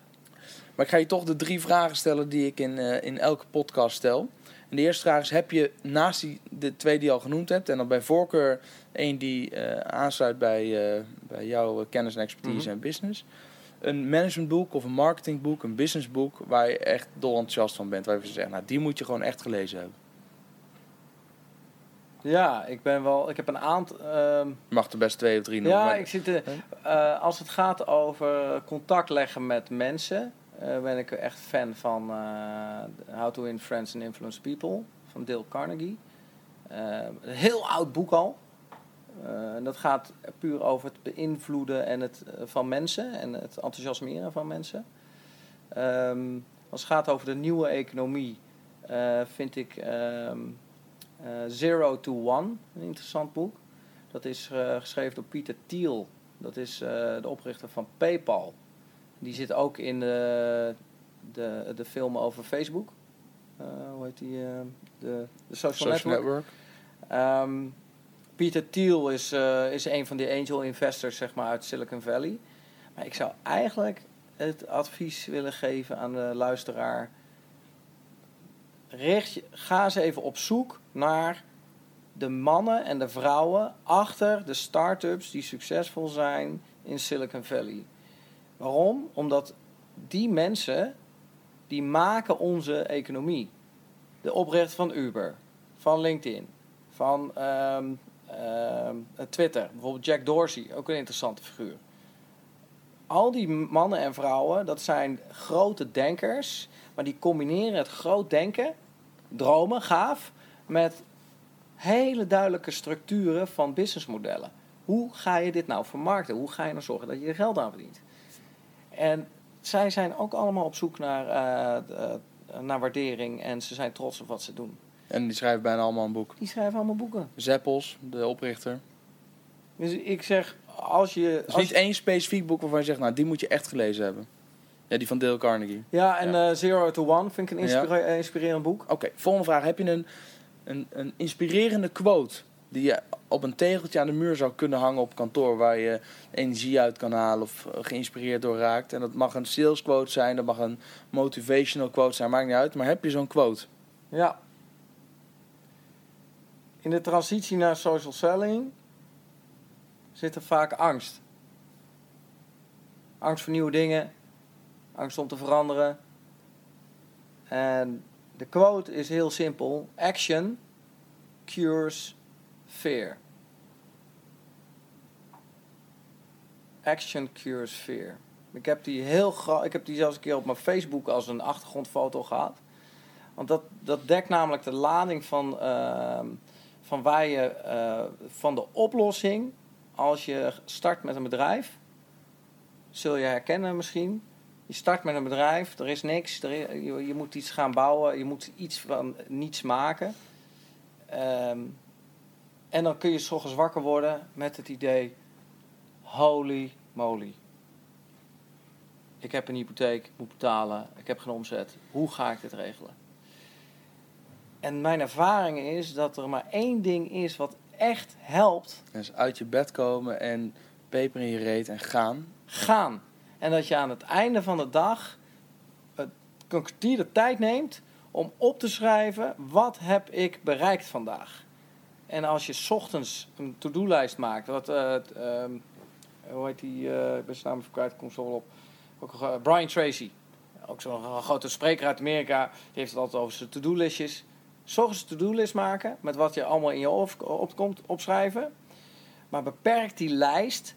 Maar ik ga je toch de drie vragen stellen die ik in, in elke podcast stel. En de eerste vraag is: heb je naast die, de twee die je al genoemd hebt, en dan bij voorkeur één die uh, aansluit bij, uh, bij jouw kennis en expertise mm -hmm. en business, een managementboek of een marketingboek, een businessboek waar je echt dol enthousiast van bent, waar je zegt, nou die moet je gewoon echt gelezen hebben? Ja, ik ben wel. Ik heb een aantal. Uh, mag er best twee of drie noemen. Ja, ik zit. Uh, als het gaat over contact leggen met mensen, uh, ben ik echt fan van uh, How to Win Friends and Influence People van Dale Carnegie. Een heel oud boek al. en dat gaat puur over het beïnvloeden en het, van mensen en het enthousiasmeren van mensen. Um, als het gaat over de nieuwe economie, vind ik um, Zero to One een interessant boek. Dat is geschreven door Peter Thiel. Dat is de oprichter van PayPal. Die zit ook in de, de, de film over Facebook. Uh, hoe heet die? Uh, de, de Social, Social Network. Network. Um, Peter Thiel is, uh, is een van de angel investors zeg maar, uit Silicon Valley. Maar ik zou eigenlijk het advies willen geven aan de luisteraar. Richt je, ga eens even op zoek naar de mannen en de vrouwen achter de start-ups die succesvol zijn in Silicon Valley. Waarom? Omdat die mensen die maken onze economie. De oprichter van Uber, van LinkedIn, van ehm, ehm, Twitter, bijvoorbeeld Jack Dorsey, ook een interessante figuur. Al die mannen en vrouwen, dat zijn grote denkers, maar die combineren het groot denken, dromen, gaaf, met hele duidelijke structuren van businessmodellen. Hoe ga je dit nou vermarkten? Hoe ga je nou zorgen dat je er geld aan verdient? En zij zijn ook allemaal op zoek naar, eh, eh, naar waardering en ze zijn trots op wat ze doen. En die schrijven bijna allemaal een boek. Die schrijven allemaal boeken. Zeppels, de oprichter. Dus ik zeg, als je... Er is als niet één specifiek boek waarvan je zegt, nou, die moet je echt gelezen hebben. Ja, die van Dale Carnegie. Ja, en Ja. eh, Zero to One vind ik een Ja. inspirerend boek. Oké, volgende vraag. Heb je een, een, een inspirerende quote die je op een tegeltje aan de muur zou kunnen hangen op kantoor, waar je energie uit kan halen of eh, geïnspireerd door raakt? En dat mag een sales quote zijn, dat mag een motivational quote zijn, maakt niet uit. Maar heb je zo'n quote? Ja. In de transitie naar social selling zit er vaak angst. Angst voor nieuwe dingen, angst om te veranderen. En de quote is heel simpel: Action cures fear. Action cures fear. Ik heb die heel ik heb die zelfs een keer op mijn Facebook als een achtergrondfoto gehad. Want dat, dat dekt namelijk de lading van, ehm, van waar je eh, van de oplossing als je start met een bedrijf. Zul je herkennen misschien. Je start met een bedrijf, er is niks, er je moet iets gaan bouwen, je moet iets van niets maken. Ehm, en dan kun je 's ochtends wakker worden met het idee: holy moly. Ik heb een hypotheek, ik moet betalen, ik heb geen omzet. Hoe ga ik dit regelen? En mijn ervaring is dat er maar één ding is wat echt helpt: Dus uit je bed komen en peper in je reet en gaan. gaan. En dat je aan het einde van de dag een kwartier de tijd neemt om op te schrijven: wat heb ik bereikt vandaag? En als je ochtends een to-do-lijst maakt, wat, eh, ehm, hoe heet die, eh, ik ben zijn naam kwijt, op. Ook, eh, Brian Tracy, ook zo'n grote spreker uit Amerika, die heeft het altijd over zijn to-do-listjes. ochtends een to-do-list maken met wat je allemaal in je op- opkomt, opschrijven. Maar beperk die lijst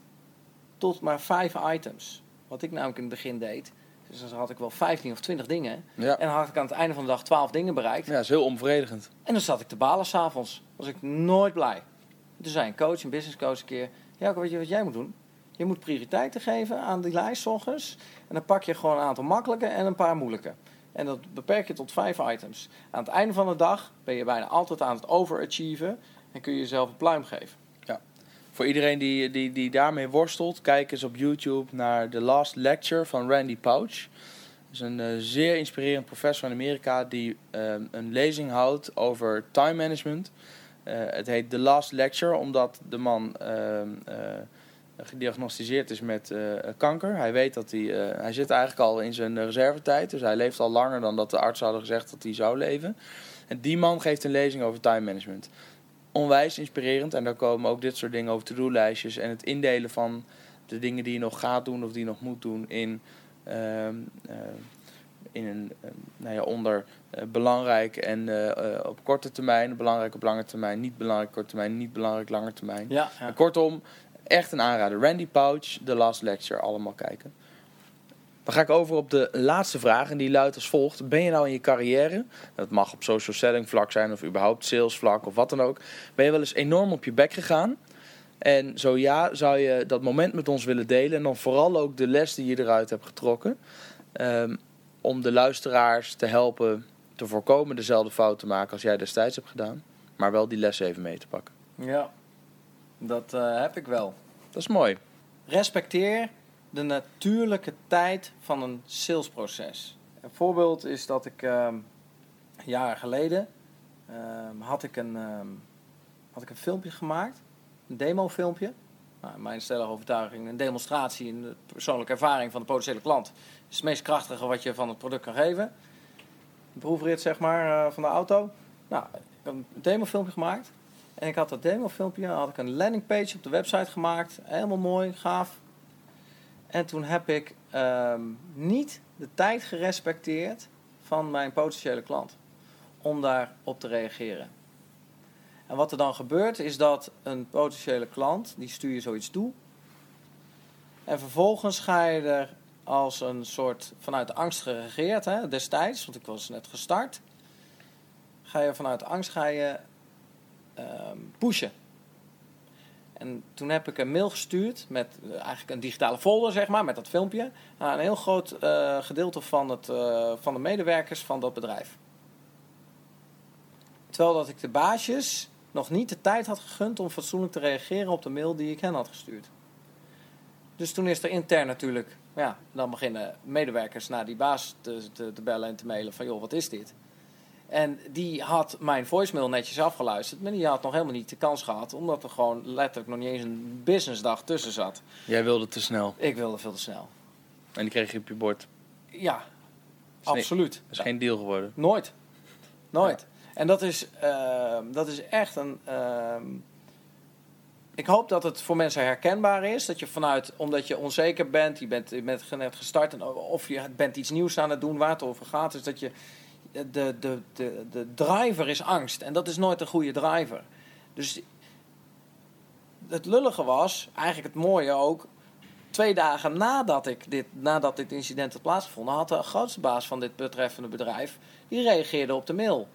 tot maar vijf items. Wat ik namelijk in het begin deed. Dus dan had ik wel 15 of 20 dingen. Ja, En dan had ik aan het einde van de dag 12 dingen bereikt. ja is heel onbevredigend. En dan zat ik te balen s'avonds. Was ik nooit blij. Toen zei een coach, een business coach een keer... Ja, weet je wat jij moet doen? Je moet prioriteiten geven aan die lijst ochtends. En dan pak je gewoon een aantal makkelijke en een paar moeilijke. En dat beperk je tot vijf items. Aan het einde van de dag ben je bijna altijd aan het overachieven. En kun je jezelf een pluim geven. Voor iedereen die, die, die daarmee worstelt, kijk eens op YouTube naar The Last Lecture van Randy Pouch. Dat is een eh, zeer inspirerend professor in Amerika die eh, een lezing houdt over time management. Eh, het heet The Last Lecture omdat de man gediagnosticeerd is met kanker. Hij weet dat hij, hij zit eigenlijk al in zijn reservetijd, dus hij leeft al langer dan dat de arts hadden gezegd dat hij zou leven. En die man geeft een lezing over time management onwijs inspirerend. En daar komen ook dit soort dingen over to-do-lijstjes. En het indelen van de dingen die je nog gaat doen of die je nog moet doen in, ehm, eh, in een, eh, nou ja, onder eh, belangrijk en op korte termijn, belangrijk op lange termijn, niet belangrijk korte termijn, niet belangrijk lange termijn. Ja, En Kortom, echt een aanrader. Randy Pouch, The Last Lecture, allemaal kijken. Dan ga ik over op de laatste vraag en die luidt als volgt. Ben je nou in je carrière, dat mag op social selling vlak zijn of überhaupt sales vlak of wat dan ook, ben je wel eens enorm op je bek gegaan? En zo ja, zou je dat moment met ons willen delen en dan vooral ook de les die je eruit hebt getrokken, ehm, om de luisteraars te helpen te voorkomen dezelfde fout te maken als jij destijds hebt gedaan, maar wel die les even mee te pakken. ja. dat eh, heb ik wel. Dat is mooi. respecteer de natuurlijke tijd van een salesproces. Een voorbeeld is dat ik ehm jaren geleden ehm, had, ik een, ehm, had ik een filmpje gemaakt, een demofilmpje. Nou, mijn stellige overtuiging, een demonstratie, een persoonlijke ervaring van de potentiële klant. is het meest krachtige wat je van het product kan geven. Een proefrit zeg maar eh, van de auto. Nou, ik heb een demofilmpje gemaakt. En ik had dat demofilmpje, had ik een landingpage op de website gemaakt. Helemaal mooi, gaaf. En toen heb ik ehm, niet de tijd gerespecteerd van mijn potentiële klant om daarop te reageren. En wat er dan gebeurt is dat een potentiële klant, die stuur je zoiets toe. En vervolgens ga je er als een soort vanuit angst geregeerd, hè, destijds, want ik was net gestart. Ga je vanuit angst ga je ehm, pushen. En toen heb ik een mail gestuurd met eh, eigenlijk een digitale folder, zeg maar, met dat filmpje. Aan een heel groot eh, gedeelte van, het, eh, van de medewerkers van dat bedrijf. Terwijl dat ik de baasjes nog niet de tijd had gegund om fatsoenlijk te reageren op de mail die ik hen had gestuurd. Dus toen is er intern natuurlijk, ja, dan beginnen medewerkers naar die baas te, te bellen en te mailen van joh, wat is dit? En die had mijn voicemail netjes afgeluisterd, maar die had nog helemaal niet de kans gehad, omdat er gewoon letterlijk nog niet eens een businessdag tussen zat. Jij wilde te snel. Ik wilde veel te snel. En die kreeg je op je bord. Ja, absoluut. Dat is geen deal geworden. Nooit. Nooit. En dat is, ehm, dat is echt een. ehm, ik hoop dat het voor mensen herkenbaar is. Dat je vanuit, omdat je onzeker bent, je bent, je bent net gestart en of je bent iets nieuws aan het doen waar het over gaat, is dat je. De, de, de, de driver is angst. En dat is nooit een goede driver. Dus het lullige was, eigenlijk het mooie ook. Twee dagen nadat, ik dit, nadat dit incident had plaatsgevonden, had de grootste baas van dit betreffende bedrijf. die reageerde op de mail.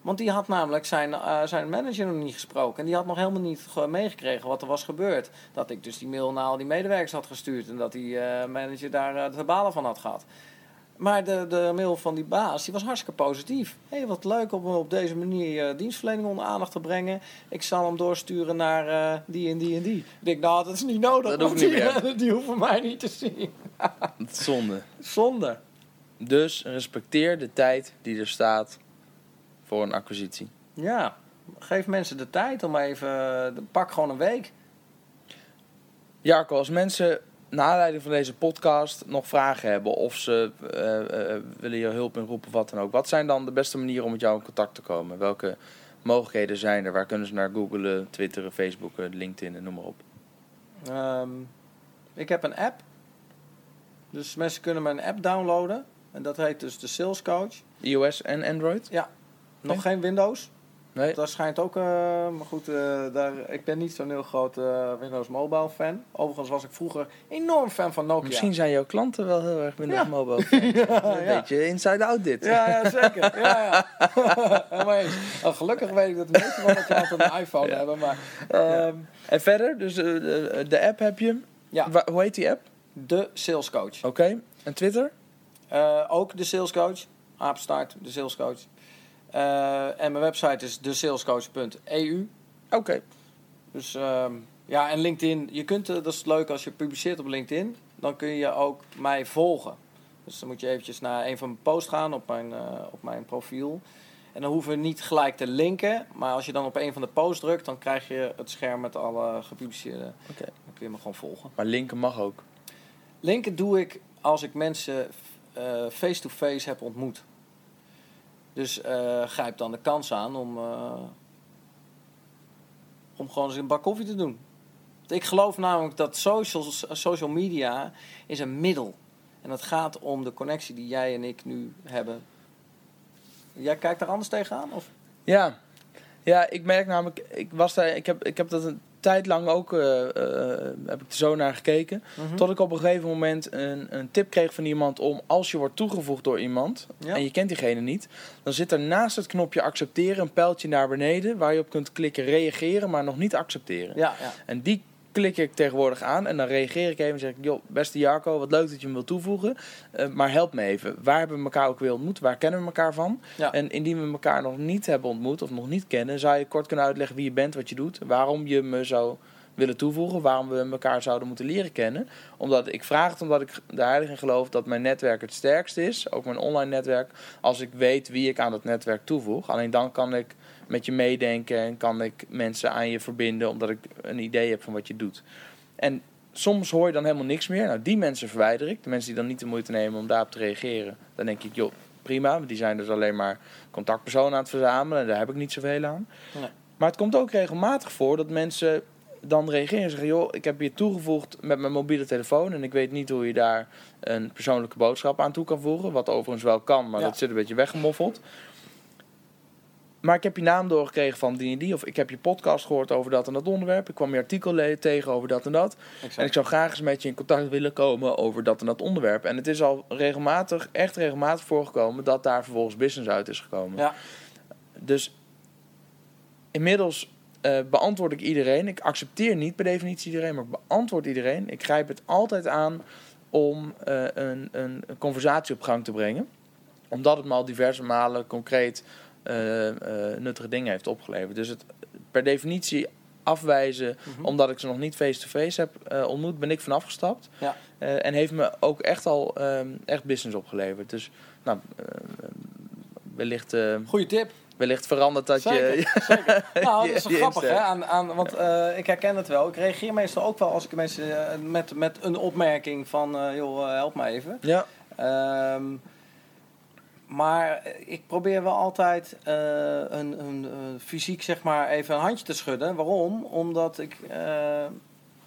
Want die had namelijk zijn, eh, zijn manager nog niet gesproken. En die had nog helemaal niet ge- meegekregen wat er was gebeurd. Dat ik dus die mail naar al die medewerkers had gestuurd. En dat die eh, manager daar eh, de balen van had gehad. Maar de, de mail van die baas die was hartstikke positief. Hé, hey, wat leuk om op deze manier eh, dienstverlening onder aandacht te brengen. Ik zal hem doorsturen naar eh, die en die en die. Ik denk, nou, dat is niet nodig. Dat want hoeft niet die, meer. die hoeven mij niet te zien. Zonde. Zonde. Dus respecteer de tijd die er staat voor een acquisitie. Ja, geef mensen de tijd om even... eh, Pak gewoon een week. Jarko, als mensen aanleiding van deze podcast nog vragen hebben of ze eh, eh, willen je hulp inroepen wat dan ook. Wat zijn dan de beste manieren om met jou in contact te komen? Welke mogelijkheden zijn er? Waar kunnen ze naar googlen, twitteren, facebooken, LinkedIn en noem maar op. Ehm, ik heb een app. Dus mensen kunnen mijn app downloaden. En dat heet dus de Sales Coach. iOS en Android? Nog Oké. geen Windows. Nee? Daar schijnt ook, eh, maar goed, eh, daar, ik ben niet zo'n heel groot eh, Windows Mobile fan. Overigens was ik vroeger enorm fan van Nokia. Misschien zijn jouw klanten wel heel erg Windows Ja. Mobile. fan. Een ja. beetje inside out dit. Ja, ja, zeker. Ja, eens. Nou, gelukkig weet ik dat de meeste van dat een iPhone hebben. Maar ehm, En verder, dus de, de app heb je. ja, Wa- hoe heet die app? de Sales Coach. Oké. En Twitter? Ook de Sales Coach. Apenstaart, de Sales Coach. Eh, en mijn website is desalescoach.eu. Oké. Dus ehm, ja, en LinkedIn. Je kunt, eh, dat is leuk als je publiceert op LinkedIn. Dan kun je ook mij volgen. Dus dan moet je eventjes naar een van mijn posts gaan op mijn, eh, op mijn profiel. En dan hoeven we niet gelijk te linken. Maar als je dan op een van de posts drukt, dan krijg je het scherm met alle gepubliceerde. Oké. Dan kun je me gewoon volgen. Maar linken mag ook. Linken doe ik als ik mensen eh, face-to-face heb ontmoet. Dus eh, grijp dan de kans aan om, eh, om gewoon eens een bak koffie te doen. Ik geloof namelijk dat social, social media is een middel. En het gaat om de connectie die jij en ik nu hebben. Jij kijkt daar anders tegenaan? Of? Ja. Ja, ik merk namelijk, ik, was daar, ik, heb, ik heb dat een tijd lang ook, eh, eh, heb ik er zo naar gekeken. Mhm. Tot ik op een gegeven moment een, een tip kreeg van iemand om, als je wordt toegevoegd door iemand, Ja. en je kent diegene niet, dan zit er naast het knopje accepteren een pijltje naar beneden, waar je op kunt klikken reageren, maar nog niet accepteren. Ja, ja. En die klik ik tegenwoordig aan en dan reageer ik even en zeg ik, joh, beste Jarko, wat leuk dat je me wilt toevoegen, eh, maar help me even. Waar hebben we elkaar ook weer ontmoet? Waar kennen we elkaar van? Ja. En indien we elkaar nog niet hebben ontmoet of nog niet kennen, zou je kort kunnen uitleggen wie je bent, wat je doet, waarom je me zou willen toevoegen, waarom we elkaar zouden moeten leren kennen. Omdat ik vraag het omdat ik de heilige in geloof dat mijn netwerk het sterkst is, ook mijn online netwerk, als ik weet wie ik aan dat netwerk toevoeg. Alleen dan kan ik met je meedenken en kan ik mensen aan je verbinden omdat ik een idee heb van wat je doet. En soms hoor je dan helemaal niks meer. Nou, die mensen verwijder ik. De mensen die dan niet de moeite nemen om daarop te reageren. Dan denk ik, joh, prima. want Die zijn dus alleen maar contactpersonen aan het verzamelen. En daar heb ik niet zoveel aan. Nee. Maar het komt ook regelmatig voor dat mensen dan reageren en zeggen: joh, ik heb je toegevoegd met mijn mobiele telefoon en ik weet niet hoe je daar een persoonlijke boodschap aan toe kan voegen. Wat overigens wel kan, maar Ja. dat zit een beetje weggemoffeld. Maar ik heb je naam doorgekregen van die en die. Of ik heb je podcast gehoord over dat en dat onderwerp. Ik kwam je artikel tegen over dat en dat. Exact. En ik zou graag eens met je in contact willen komen over dat en dat onderwerp. En het is al regelmatig, echt regelmatig voorgekomen dat daar vervolgens business uit is gekomen. Ja. Dus inmiddels eh, beantwoord ik iedereen. Ik accepteer niet per definitie iedereen, maar ik beantwoord iedereen. Ik grijp het altijd aan om eh, een, een, een conversatie op gang te brengen. Omdat het me al diverse malen concreet nuttige dingen heeft opgeleverd. Dus het per definitie afwijzen Mhm. omdat ik ze nog niet face-to-face heb eh, ontmoet, ben ik vanaf gestapt. Ja. Eh, en heeft me ook echt al ehm, echt business opgeleverd. Dus nou, eh, wellicht, eh, Goeie tip. wellicht verandert dat je... Zeker. Nou, dat is wel grappig, hè? Aan, aan, want eh, ik herken het wel. Ik reageer meestal ook wel als ik mensen eh, met, met een opmerking van... eh, joh, eh, help me even. Ja, Ehm, maar ik probeer wel altijd eh, een, een, eh, fysiek zeg maar even een handje te schudden. Waarom? Omdat ik, eh,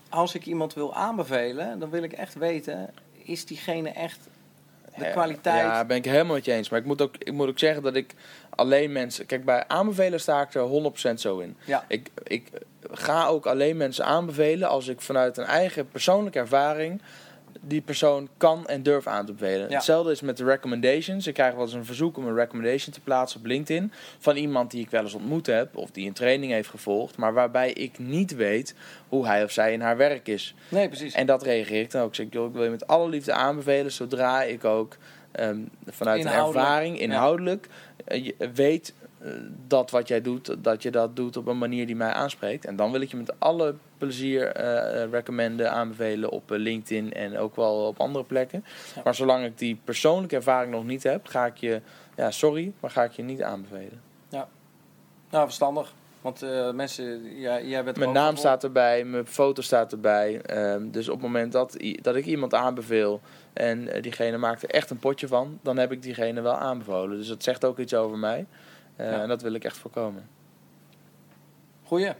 als ik iemand wil aanbevelen, dan wil ik echt weten, is diegene echt de Eh, kwaliteit? Ja, ben ik helemaal met je eens. Maar ik moet, ook, ik moet ook zeggen dat ik alleen mensen... Kijk, bij aanbevelen sta ik er 100% zo in. Ja. Ik, ik ga ook alleen mensen aanbevelen als ik vanuit een eigen persoonlijke ervaring die persoon kan en durf aan te bevelen. Ja. Hetzelfde is met de recommendations. Ik krijg wel eens een verzoek om een recommendation te plaatsen op LinkedIn van iemand die ik wel eens ontmoet heb of die een training heeft gevolgd, maar waarbij ik niet weet hoe hij of zij in haar werk is. Nee, precies. En dat reageer ik dan ook. Ik zeg, joh, ik wil je met alle liefde aanbevelen, zodra ik ook ehm, vanuit een ervaring, inhoudelijk, eh, weet dat wat jij doet, dat je dat doet op een manier die mij aanspreekt. En dan wil ik je met alle plezier eh, eh, recommenden, aanbevelen op eh, LinkedIn en ook wel op andere plekken. Ja. Maar zolang ik die persoonlijke ervaring nog niet heb, ga ik je, ja, sorry, maar ga ik je niet aanbevelen. Nou, verstandig. Want eh, mensen, jij, jij bent Mijn naam staat erbij, mijn foto staat erbij. Ehm, dus op het moment dat, dat ik iemand aanbeveel en eh, diegene maakt er echt een potje van, dan heb ik diegene wel aanbevolen. Dus dat zegt ook iets over mij. Eh. En dat wil ik echt voorkomen. Goeie.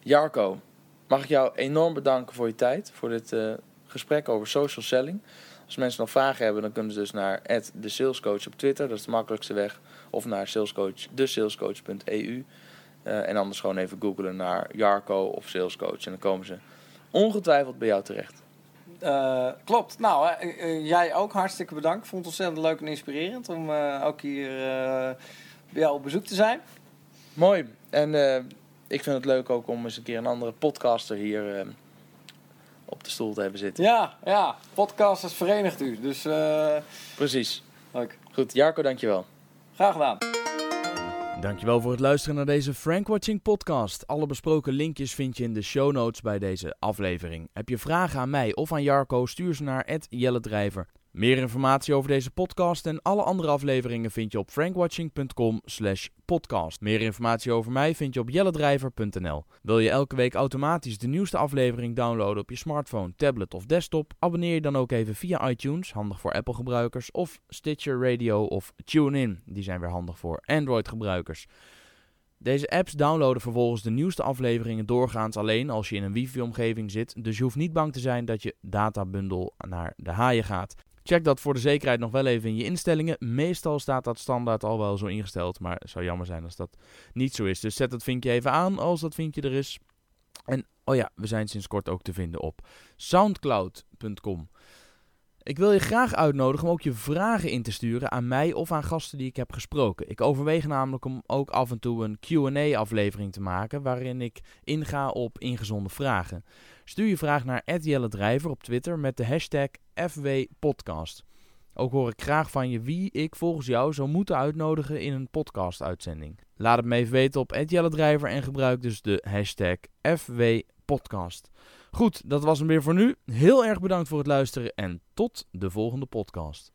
Jarko, mag ik jou enorm bedanken voor je tijd, voor dit eh, gesprek over social selling. Als mensen nog vragen hebben, dan kunnen ze dus naar de salescoach op Twitter, dat is de makkelijkste weg. Of naar salescoach, desalescoach.eu. Eh, en anders gewoon even googlen naar Jarko of salescoach. En dan komen ze ongetwijfeld bij jou terecht. Klopt. Nou, jij ook hartstikke bedankt. Vond het ontzettend leuk en inspirerend om ook hier bij jou op bezoek te zijn. Mooi. En eh, ik vind het leuk ook om eens een keer een andere podcaster hier eh, op de stoel te hebben zitten. Ja, ja. Podcasters verenigt u. Dus eh, Precies. leuk. Goed, Jarko, dankjewel. Graag gedaan. Dankjewel voor het luisteren naar deze Frank Watching podcast. Alle besproken linkjes vind je in de show notes bij deze aflevering. Heb je vragen aan mij of aan Jarko, stuur ze naar @jelledrijver. Meer informatie over deze podcast en alle andere afleveringen vind je op frankwatching.com slash podcast. Meer informatie over mij vind je op jelledrijver.nl. Wil je elke week automatisch de nieuwste aflevering downloaden op je smartphone, tablet of desktop? Abonneer je dan ook even via iTunes, handig voor Apple gebruikers, of Stitcher Radio of TuneIn, die zijn weer handig voor Android gebruikers. Deze apps downloaden vervolgens de nieuwste afleveringen doorgaans alleen als je in een wifi-omgeving zit, dus je hoeft niet bang te zijn dat je databundel naar de haaien gaat. Check dat voor de zekerheid nog wel even in je instellingen. Meestal staat dat standaard al wel zo ingesteld, maar het zou jammer zijn als dat niet zo is. Dus zet dat vinkje even aan als dat vinkje er is. En oh ja, we zijn sinds kort ook te vinden op soundcloud.com. Ik wil je graag uitnodigen om ook je vragen in te sturen aan mij of aan gasten die ik heb gesproken. Ik overweeg namelijk om ook af en toe een Q&A-aflevering te maken waarin ik inga op ingezonde vragen. Stuur je vraag naar @jelledrijver op Twitter met de hashtag FWPodcast. Ook hoor ik graag van je wie ik volgens jou zou moeten uitnodigen in een podcast-uitzending. Laat het me even weten op @jelledrijver en gebruik dus de hashtag FWPodcast. Goed, dat was hem weer voor nu. Heel erg bedankt voor het luisteren en tot de volgende podcast.